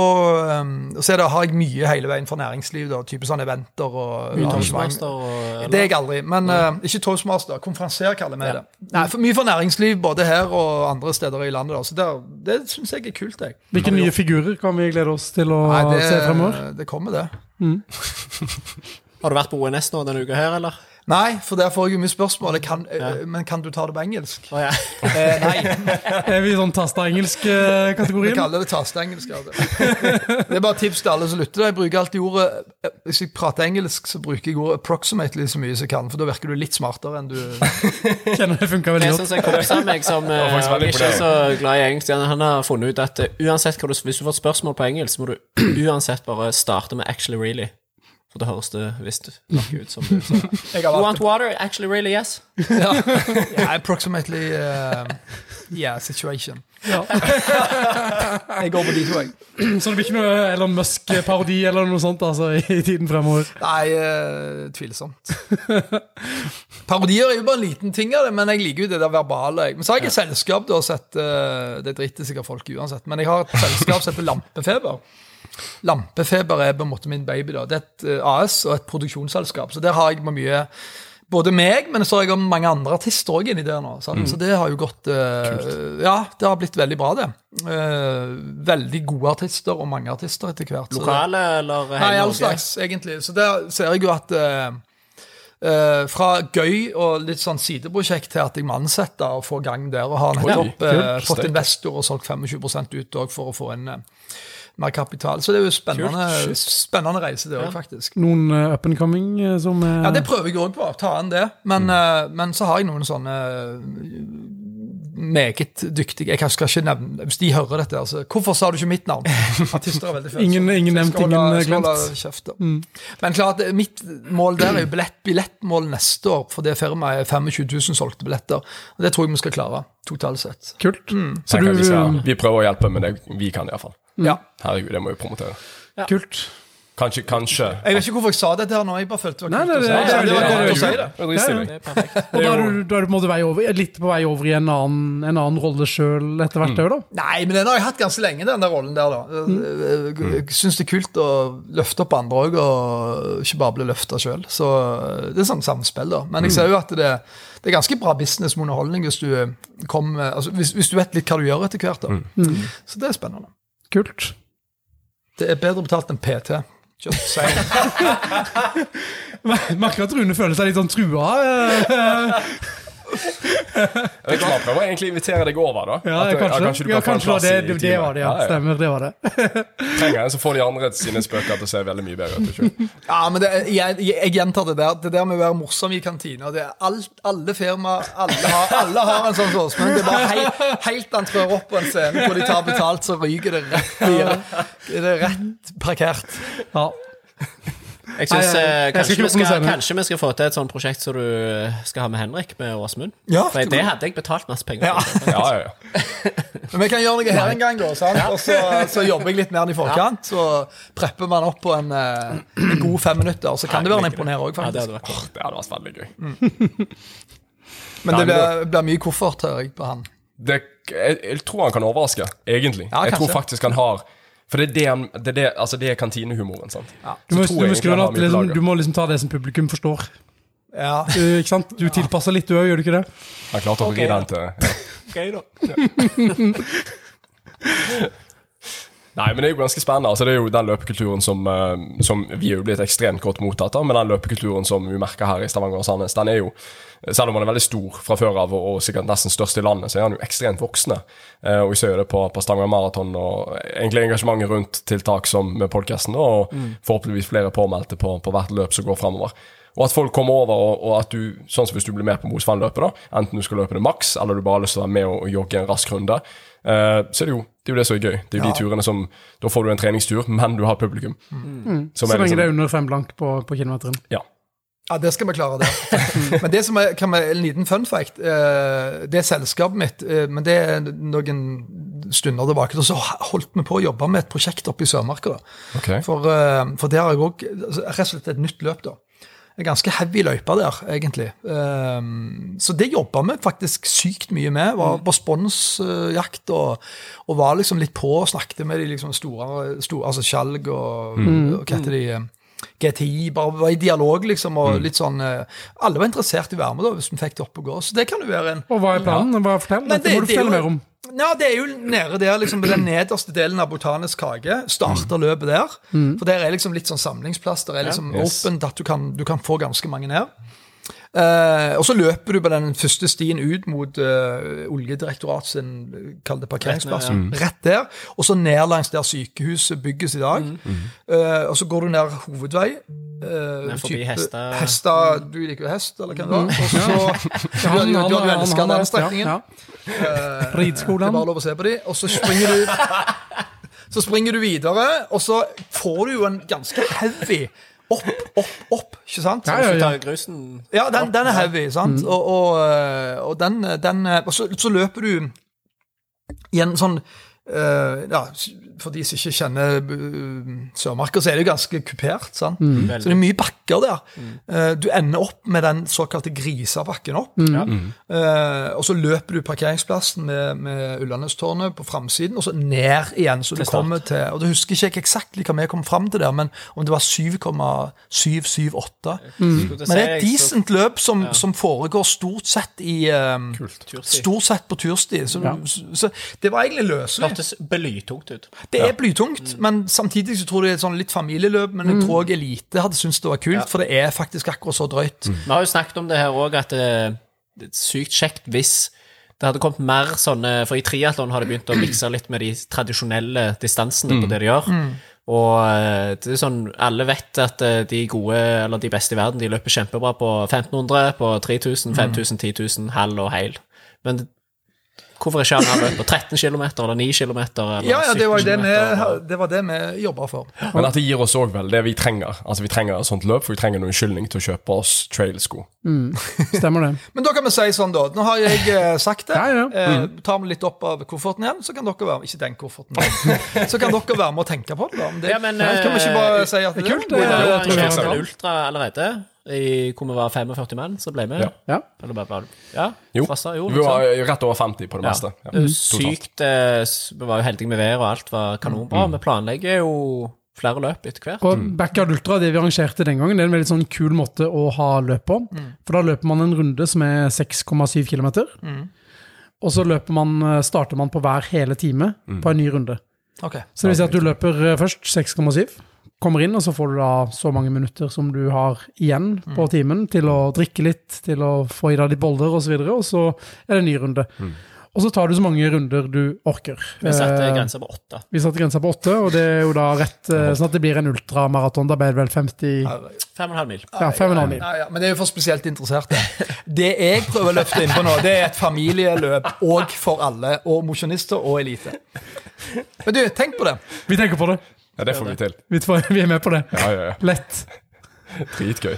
[SPEAKER 4] um, og så er det, har jeg mye hele veien fra næringsliv, da, type sånne eventer og
[SPEAKER 3] Mye. Toastmaster og
[SPEAKER 4] Det er jeg aldri. Men uh, ikke toastmaster. Konferansier kaller vi det. Nei, for Mye for næringsliv, både her og andre steder i landet. Da. Så det, det syns jeg er kult. Jeg.
[SPEAKER 2] Hvilke nye figurer kan vi glede oss til å
[SPEAKER 4] Nei,
[SPEAKER 2] se fremover?
[SPEAKER 4] det, kommer, det.
[SPEAKER 3] Har du vært på ONS nå denne uka her, eller?
[SPEAKER 4] Nei, for der får jeg jo mye spørsmål. Kan, eh, Men kan du ta det på engelsk?
[SPEAKER 3] Oh, ja.
[SPEAKER 4] Eh, nei.
[SPEAKER 2] Er vi i sånn
[SPEAKER 4] Vi
[SPEAKER 2] tasta-engelsk-kategorien?
[SPEAKER 4] kaller det tasteengelsk. av Det. det er bare tips til alle som lytter. Jeg bruker alltid ordet Hvis jeg prater engelsk, så bruker jeg ordet 'approximately' så mye som jeg kan, for da virker du litt smartere enn du
[SPEAKER 2] Kjenner det funka veldig
[SPEAKER 3] er
[SPEAKER 2] godt.
[SPEAKER 3] Jeg synes jeg kompis av meg som er
[SPEAKER 1] faktisk veldig
[SPEAKER 3] ikke er så glad i engelsk. Han har funnet ut at eh, uansett hva du, hvis du får et spørsmål på engelsk, så må du uansett bare starte med 'actually really'. For det høres det visst nok ut som du sa. You want water? Actually really, yes.
[SPEAKER 4] ja, ja, approximately uh, Yeah, situation.
[SPEAKER 2] Ja.
[SPEAKER 4] Jeg går på de to, jeg.
[SPEAKER 2] Så det blir ikke noe Elon Musk-parodi eller noe sånt altså, i tiden fremover?
[SPEAKER 4] Nei, uh, tvilsomt. Parodier er jo bare en liten ting av det, men jeg liker jo det der verbale. Men så har jeg et selskap da, sett, uh, Det driter sikkert folk uansett, men jeg har et selskap som heter Lampefeber. Lampefeber er på en måte min baby. da. Det er et eh, AS og et produksjonsselskap. Så der har jeg mye både meg, men så har jeg mange andre artister òg inni der nå. sant? Så det har jo gått uh, Ja, det har blitt veldig bra, det. Uh, veldig gode artister og mange artister etter hvert. Lokale det-
[SPEAKER 3] eller hele
[SPEAKER 4] Nei, all slags, egentlig. Så der ser jeg jo at uh, Uh, Fra gøy og litt sånn sideprosjekt til at jeg må ansette og få gang der. Og har nettopp
[SPEAKER 1] uh,
[SPEAKER 4] fått investor og solgt 25 ut òg for å få en eh, mer kapital. Så det er jo spennende, spennende reise, det òg, faktisk.
[SPEAKER 2] Noen uh, up and coming eh, som er...
[SPEAKER 4] Ja, det prøver jeg òg på. Ta an det. Men, eh, men så har jeg noen sånne meget dyktige Jeg skal ikke nevne Hvis de hører dette, altså Hvorfor sa du ikke mitt navn? Artister er veldig følsomme.
[SPEAKER 2] Ingen- ingen nevnt, ingen glemt.
[SPEAKER 4] Mm. Men klart, mitt mål der er jo billett, billettmål neste år for det firmaet er 25 000 solgte billetter. Og Det tror jeg vi skal klare, totalt sett.
[SPEAKER 2] Kult. Så du
[SPEAKER 1] vi, skal, vi prøver å hjelpe, med det, vi kan iallfall.
[SPEAKER 4] Ja.
[SPEAKER 1] Herregud, det må vi promotere.
[SPEAKER 2] Kult.
[SPEAKER 1] Kanskje, kanskje
[SPEAKER 4] Jeg vet ikke hvorfor jeg sa det der nå, jeg bare følte det
[SPEAKER 2] Nei,
[SPEAKER 4] var
[SPEAKER 2] nei,
[SPEAKER 4] kult å si.
[SPEAKER 2] det-
[SPEAKER 4] det. var godt å si det.
[SPEAKER 1] Det.
[SPEAKER 3] Det perfekt.
[SPEAKER 2] Og da er du, da er du på over, litt på vei over i en annen, en annen rolle sjøl etter hvert òg, da?
[SPEAKER 4] Nei, men den har jeg hatt ganske lenge, den der rollen der, da. Jeg- Jeg syns det er kult å løfte opp andre òg, og ikke bare bli løfta sjøl. Så det er sånn samspill, da. Men jeg ser jo at det, det er ganske bra business med underholdning hvis du, kommer, altså, hvis, hvis du vet litt hva du gjør etter hvert. da. Så det er spennende.
[SPEAKER 2] Kult.
[SPEAKER 4] Det er bedre betalt enn PT. Just saying.
[SPEAKER 2] Merker at Rune føler seg litt sånn trua.
[SPEAKER 1] om han egentlig å invitere deg over, da.
[SPEAKER 2] Ja,
[SPEAKER 1] At,
[SPEAKER 2] kanskje,
[SPEAKER 1] kanskje du
[SPEAKER 2] ja,
[SPEAKER 1] kan få en
[SPEAKER 2] det,
[SPEAKER 1] plass
[SPEAKER 2] det,
[SPEAKER 1] i- i
[SPEAKER 2] det, var det, ja.
[SPEAKER 1] Ja, ja.
[SPEAKER 2] Stemmer, det var det.
[SPEAKER 1] Trenger en, så får de andre sine spøker til å se veldig mye bedre ut.
[SPEAKER 4] Ja, men det, jeg, jeg, gjentar det der. Det der med å være morsom i kantina. Det er alt, alle firma, alle har, alle har en sånn såsmen. Det er bare helt, helt han trør opp på en scene hvor de tar betalt, så ryker det rett i Det er rett parkert.
[SPEAKER 2] Ja.
[SPEAKER 3] Jeg synes,
[SPEAKER 2] Nei, jeg-
[SPEAKER 3] eh,
[SPEAKER 2] jeg skal
[SPEAKER 3] kanskje,
[SPEAKER 2] ikke
[SPEAKER 3] vi skal, kanskje vi skal få til et sånt prosjekt som du eh, skal ha med Henrik, med Åsmund.
[SPEAKER 4] Ja,
[SPEAKER 3] For det hadde jeg betalt masse penger for.
[SPEAKER 1] Ja, ja, ja.
[SPEAKER 4] Men vi kan gjøre noe her en gang, da. Sant? Og så, så jobber jeg litt mer i forkant. Så prepper man opp på en, eh, en god fem minutter. Så kan det være en imponerer òg,
[SPEAKER 3] Ja, det hadde vært Oh,
[SPEAKER 1] Det hadde vært veldig gøy.
[SPEAKER 4] Men det blir, blir mye koffert, hører jeg på han.
[SPEAKER 1] Det, jeg, jeg tror han kan overraske, egentlig.
[SPEAKER 4] Ja,
[SPEAKER 1] jeg tror faktisk han har For det er det, han, det, er det, altså det er kantinehumoren. sant?
[SPEAKER 2] Du må, du må at liksom, du må liksom ta det som publikum forstår.
[SPEAKER 4] Ja.
[SPEAKER 2] Du, ikke sant? Du tilpasser litt, du òg, gjør du ikke det?
[SPEAKER 1] Han klarte å vri
[SPEAKER 3] da.
[SPEAKER 1] den til ja.
[SPEAKER 3] okay, da.
[SPEAKER 1] Nei, men det er jo ganske spennende. altså Det er jo den løpekulturen som, eh, som vi er jo blitt ekstremt godt mottatt av, men den løpekulturen som vi merker her i Stavanger og Sandnes, den er jo selv om han er veldig stor fra før av, og, og sikkert nesten størst i landet, så er han jo ekstremt voksne. Eh, og vi ser jo det på, på Stavanger Maraton og egentlig engasjementet rundt tiltak som med podkasten, og forhåpentligvis flere påmeldte på, på hvert løp som går fremover. Og at folk kommer over, og, og at du, sånn som hvis du blir med på Mosvannløpet, da, enten du skal løpe det maks, eller du bare har lyst til å være med og, og jogge en rask runde, eh, så er det jo det, er jo det som er gøy. Det er jo
[SPEAKER 4] Ja.
[SPEAKER 1] de turene som Da får du en treningstur, men du har publikum. Som
[SPEAKER 2] Så lenge
[SPEAKER 1] liksom-
[SPEAKER 2] det er under fem blank på, på kilometeren.
[SPEAKER 1] Ja.
[SPEAKER 4] Ja, det skal vi klare, det. Men det som er, kan være en liten fun fact eh, Det er selskapet mitt, eh, men det er noen stunder tilbake. Og Så holdt vi på å jobbe med et prosjekt oppe i Sørmarka.
[SPEAKER 1] Okay.
[SPEAKER 4] For, eh, for der har jeg òg rett og slett et nytt løp, da. En ganske heavy løype der, egentlig. Så det jobba vi faktisk sykt mye med. Var på sponsjakt og, og var liksom litt på og snakket med de liksom store, store altså Skjalg og, og hva heter de GTI, bare var i dialog, liksom, og litt sånn eh, Alle var interessert i å være med, da, hvis vi fikk det opp og gå. Så det kan jo være en
[SPEAKER 2] Og hva er planen? Hva Fortell.
[SPEAKER 4] Nei,
[SPEAKER 2] det, må du
[SPEAKER 4] det
[SPEAKER 2] fortelle
[SPEAKER 4] jo-
[SPEAKER 2] mer om.
[SPEAKER 4] Ja, det er jo nede der, liksom, den nederste delen av Botanisk hage. Starter løpet der. For der er liksom litt sånn samlingsplass. Der er liksom
[SPEAKER 1] Yes.
[SPEAKER 4] åpent at du kan, du kan få ganske mange ned. Eh, og så løper du på den første stien ut mot uh, Oljedirektorat sin kall det parkeringsplass. Rett, der. Og så ned langs der sykehuset bygges i dag. Eh, og så går du ned hovedvei. Uh,
[SPEAKER 3] forbi hester.
[SPEAKER 4] Hesta Du liker jo hest, eller hva det var? Og så Du, du, du, du, du elsker den strekningen.
[SPEAKER 2] Ja, ja.
[SPEAKER 4] Det er bare lov å se på de, og så springer du Så springer du videre, og så får du jo en ganske heavy opp, opp, opp, ikke sant?
[SPEAKER 2] Ja, ja, ja.
[SPEAKER 3] grusen
[SPEAKER 4] Ja, den, den er heavy, sant? Og, og, øh, og den, den øh, Og så, så løper du i en sånn øh, Ja, for de som ikke kjenner uh, Sørmarka, så er det jo ganske kupert. sant? Så det er mye bakker der. Eh, du ender opp med den såkalte grisabakken opp. Eh, og så løper du parkeringsplassen med, med Ullandestårnet på framsiden, og så ned igjen. Så du
[SPEAKER 3] start.
[SPEAKER 4] kommer til Og Du husker ikke jeg eksakt hva vi kom fram til der, men om det var 7,778. Men det er et decent løp som, som foregår stort sett i Stort sett på tursti. Så, så, så det var egentlig løselig.
[SPEAKER 3] Hørtes blytungt ut.
[SPEAKER 4] Det er blytungt, men samtidig så tror jeg det er et sånn litt familieløp. Men jeg tror også elite hadde syntes det var kult, for det er faktisk akkurat så drøyt.
[SPEAKER 3] Vi har jo snakket om det her òg, at det det er sykt kjekt hvis det hadde kommet mer sånne For i triatlon har de begynt å mikse litt med de tradisjonelle distansene på det de gjør. Og eh, det er sånn, alle vet at eh, de gode, eller de beste i verden, de løper kjempebra på 1500, på 3000, 5000, 10 000, halv og heil. Men hvorfor ikke han løpt på 13 km eller 9 km? Eller
[SPEAKER 4] Ja, ja, det var det vi, det var det vi jobba for.
[SPEAKER 1] Men dette gir oss òg vel det vi trenger. Altså Vi trenger et sånt løp, for vi trenger noen unnskyldning til å kjøpe oss trailsko.
[SPEAKER 2] Stemmer det.
[SPEAKER 4] Men da kan vi si sånn, da. Nå har jeg eh, sagt det.
[SPEAKER 2] Ja, ja.
[SPEAKER 4] Eh, tar vi litt opp av kofferten igjen, så kan dere være Ikke den kofferten, så kan dere være med og tenke på det. da. Men det
[SPEAKER 3] Ja, men,
[SPEAKER 4] kan vi ikke bare si at det, er kult?
[SPEAKER 2] Det, det
[SPEAKER 3] det,
[SPEAKER 2] det, det,
[SPEAKER 3] det,
[SPEAKER 2] det,
[SPEAKER 3] det,
[SPEAKER 2] det,
[SPEAKER 3] en ultra allerede. I hvor vi var 45 menn så ble vi.
[SPEAKER 1] Ja.
[SPEAKER 2] Ja.
[SPEAKER 3] Eller bare, bare Ja,
[SPEAKER 1] Jo,
[SPEAKER 3] Fasta, jo
[SPEAKER 1] vi var
[SPEAKER 3] liksom.
[SPEAKER 1] rett over 50 på det meste. Ja. Totalt.
[SPEAKER 3] sykt eh, Vi var jo heldige med været, og alt var kanonbra. Vi planlegger jo flere løp etter hvert.
[SPEAKER 2] Og Backyard Ultra, det vi arrangerte den gangen, det er en veldig sånn kul måte å ha løp på. For da løper man en runde som er 6,7 km. Og så løper man, eh, starter man på hver hele time på en ny runde.
[SPEAKER 4] Okay.
[SPEAKER 2] Så det vil si at du løper eh, først 6,7, kommer inn, og så får du da så mange minutter som du har igjen på timen til å drikke litt, til å få i deg litt boller osv., og, så og så er det en ny runde. Og så tar du så mange runder du orker.
[SPEAKER 3] Vi satte
[SPEAKER 2] Eh,
[SPEAKER 3] grensa på åtte.
[SPEAKER 2] vi satte grensa på åtte, og det er jo da rett eh, sånn at det blir en ultramaraton. Da ble det vel 50
[SPEAKER 3] Fem og en halv mil.
[SPEAKER 2] Ja, 5,5 mil.
[SPEAKER 4] Ja, ja, men det er jo for spesielt interesserte. Det jeg prøver å løfte inn på nå, det er et familieløp òg for alle, og mosjonister og elite. Men du, tenk på det.
[SPEAKER 2] Vi tenker på det.
[SPEAKER 1] Ja, det får vi til.
[SPEAKER 2] Vi får- vi er med på det.
[SPEAKER 1] Ja, ja, ja.
[SPEAKER 2] Lett.
[SPEAKER 1] Dritgøy.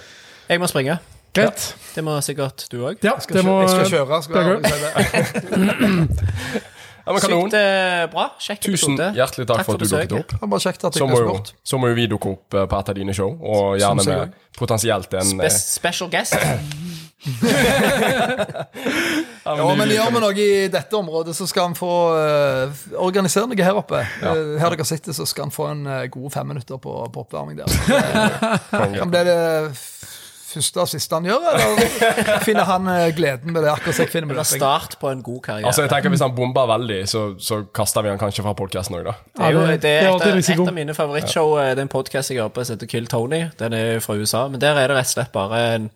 [SPEAKER 3] Jeg må springe.
[SPEAKER 2] Greit.
[SPEAKER 3] Det må sikkert du òg.
[SPEAKER 2] Ja,
[SPEAKER 4] Skal
[SPEAKER 2] det må
[SPEAKER 4] jeg skal kjøre. Skal jeg si.
[SPEAKER 1] Ja.
[SPEAKER 3] Sykt eh, bra. Kjekk
[SPEAKER 1] Tusen
[SPEAKER 3] episode.
[SPEAKER 1] hjertelig takk, for at du dukket opp.
[SPEAKER 4] Var bare kjekt at
[SPEAKER 1] Så
[SPEAKER 4] jeg
[SPEAKER 1] må, jo, så må jo vi dukke opp eh, på et av dine show, og gjerne med potensielt en
[SPEAKER 3] Spe special guest.
[SPEAKER 4] Ja, men gjør vi noe i dette området, så skal han få uh, organisere noe her oppe. Eh, her dere sitter, så skal han få en uh, god fem minutter på, på oppvarming der. Det kan bli det første og siste han gjør, eller finner han eh, gleden med det akkurat jeg finner med
[SPEAKER 3] Det start på en god karriere.
[SPEAKER 1] Altså, jeg tenker Hvis han bomber veldig, så, så kaster vi han kanskje fra podkasten òg, da.
[SPEAKER 3] Det er jo
[SPEAKER 2] Ja, det-
[SPEAKER 3] er et, et av mine favorittshow. eh, Det er en podkast jeg hører på som heter Kill Tony. Den er fra USA. Men der er det rett og slett bare en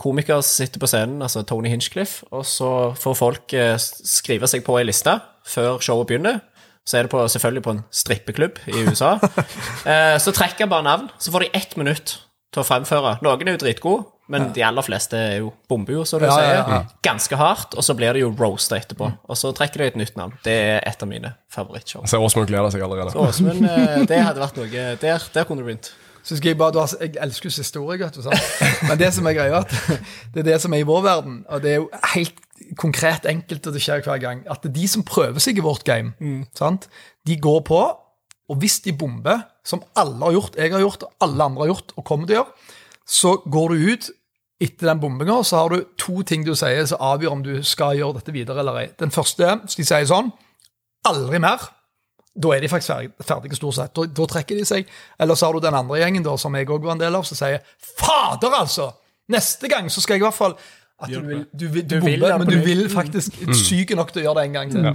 [SPEAKER 3] komiker sitter på scenen, altså Tony Hinchcliffe, og så får folk eh, skrive seg på ei liste før showet begynner. Så er det på, selvfølgelig på en strippeklubb i USA. Eh, så trekker bare navn, så får de ett minutt til å fremføre. Noen er jo dritgode, men de aller fleste er jo bomber jo, som du
[SPEAKER 4] Ja,
[SPEAKER 3] sier.
[SPEAKER 4] ja, ja.
[SPEAKER 3] Ganske hardt, og så blir det jo roasta etterpå. Og så trekker de et nytt navn. Det er et av mine favorittshow.
[SPEAKER 1] Så Åsmund gleder seg allerede.
[SPEAKER 3] Åsmund, eh, det hadde vært noe Der, der kunne du begynt.
[SPEAKER 4] Så skal jeg bare, du har, jeg elsker jo historie, vet du, sant? Men det som er greia, det er det som er i vår verden, og det er jo helt konkret enkelt, og det skjer hver gang, at det er de som prøver seg i vårt game, sant? de går på, og hvis de bomber, som alle har gjort, jeg har gjort, og alle andre har gjort, og kommer til å gjøre, så går du ut etter den bombinga, så har du to ting du sier som avgjør om du skal gjøre dette videre eller ei. Den første, så de sier sånn, aldri mer. Da er de faktisk ferdig- ferdige, stort sett. Da, da trekker de seg. Eller så har du den andre gjengen, da, som jeg òg var en del av, som sier Fader, altså! Neste gang så skal jeg i hvert fall at du vil, du vil, du
[SPEAKER 3] Du vil
[SPEAKER 4] bomber,
[SPEAKER 3] det
[SPEAKER 4] men du vil faktisk Syke nok til å gjøre det en gang til.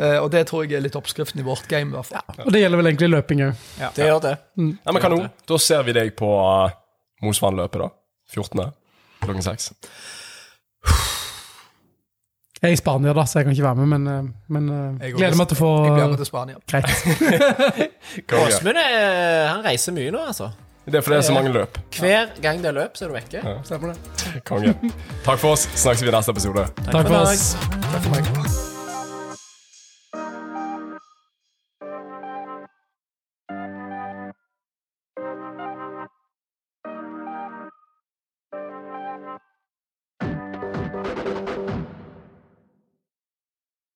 [SPEAKER 4] Eh, og det tror jeg er litt oppskriften i vårt game. i hvert fall.
[SPEAKER 2] Og det gjelder vel egentlig løping òg.
[SPEAKER 3] Det gjør det.
[SPEAKER 1] Ja, men kanon. Da ser vi deg på uh, Mosvannløpet, da. 14. klokken 6.
[SPEAKER 2] Jeg er i Spania, da, så jeg kan ikke være med, men, eh, men eh,
[SPEAKER 4] Jeg
[SPEAKER 2] gleder meg til å få
[SPEAKER 4] Jeg blir med til Spania.
[SPEAKER 2] Greit.
[SPEAKER 3] Åsmund er- han reiser mye nå, altså.
[SPEAKER 1] Det er fordi det er så mange løp.
[SPEAKER 3] Hver gang det er løp, så er du vekke.
[SPEAKER 2] Stemmer det.
[SPEAKER 1] Konge. Takk for oss. Snakkes vi i neste episode.
[SPEAKER 2] Takk for
[SPEAKER 3] meg.
[SPEAKER 2] oss.
[SPEAKER 4] Takk for meg.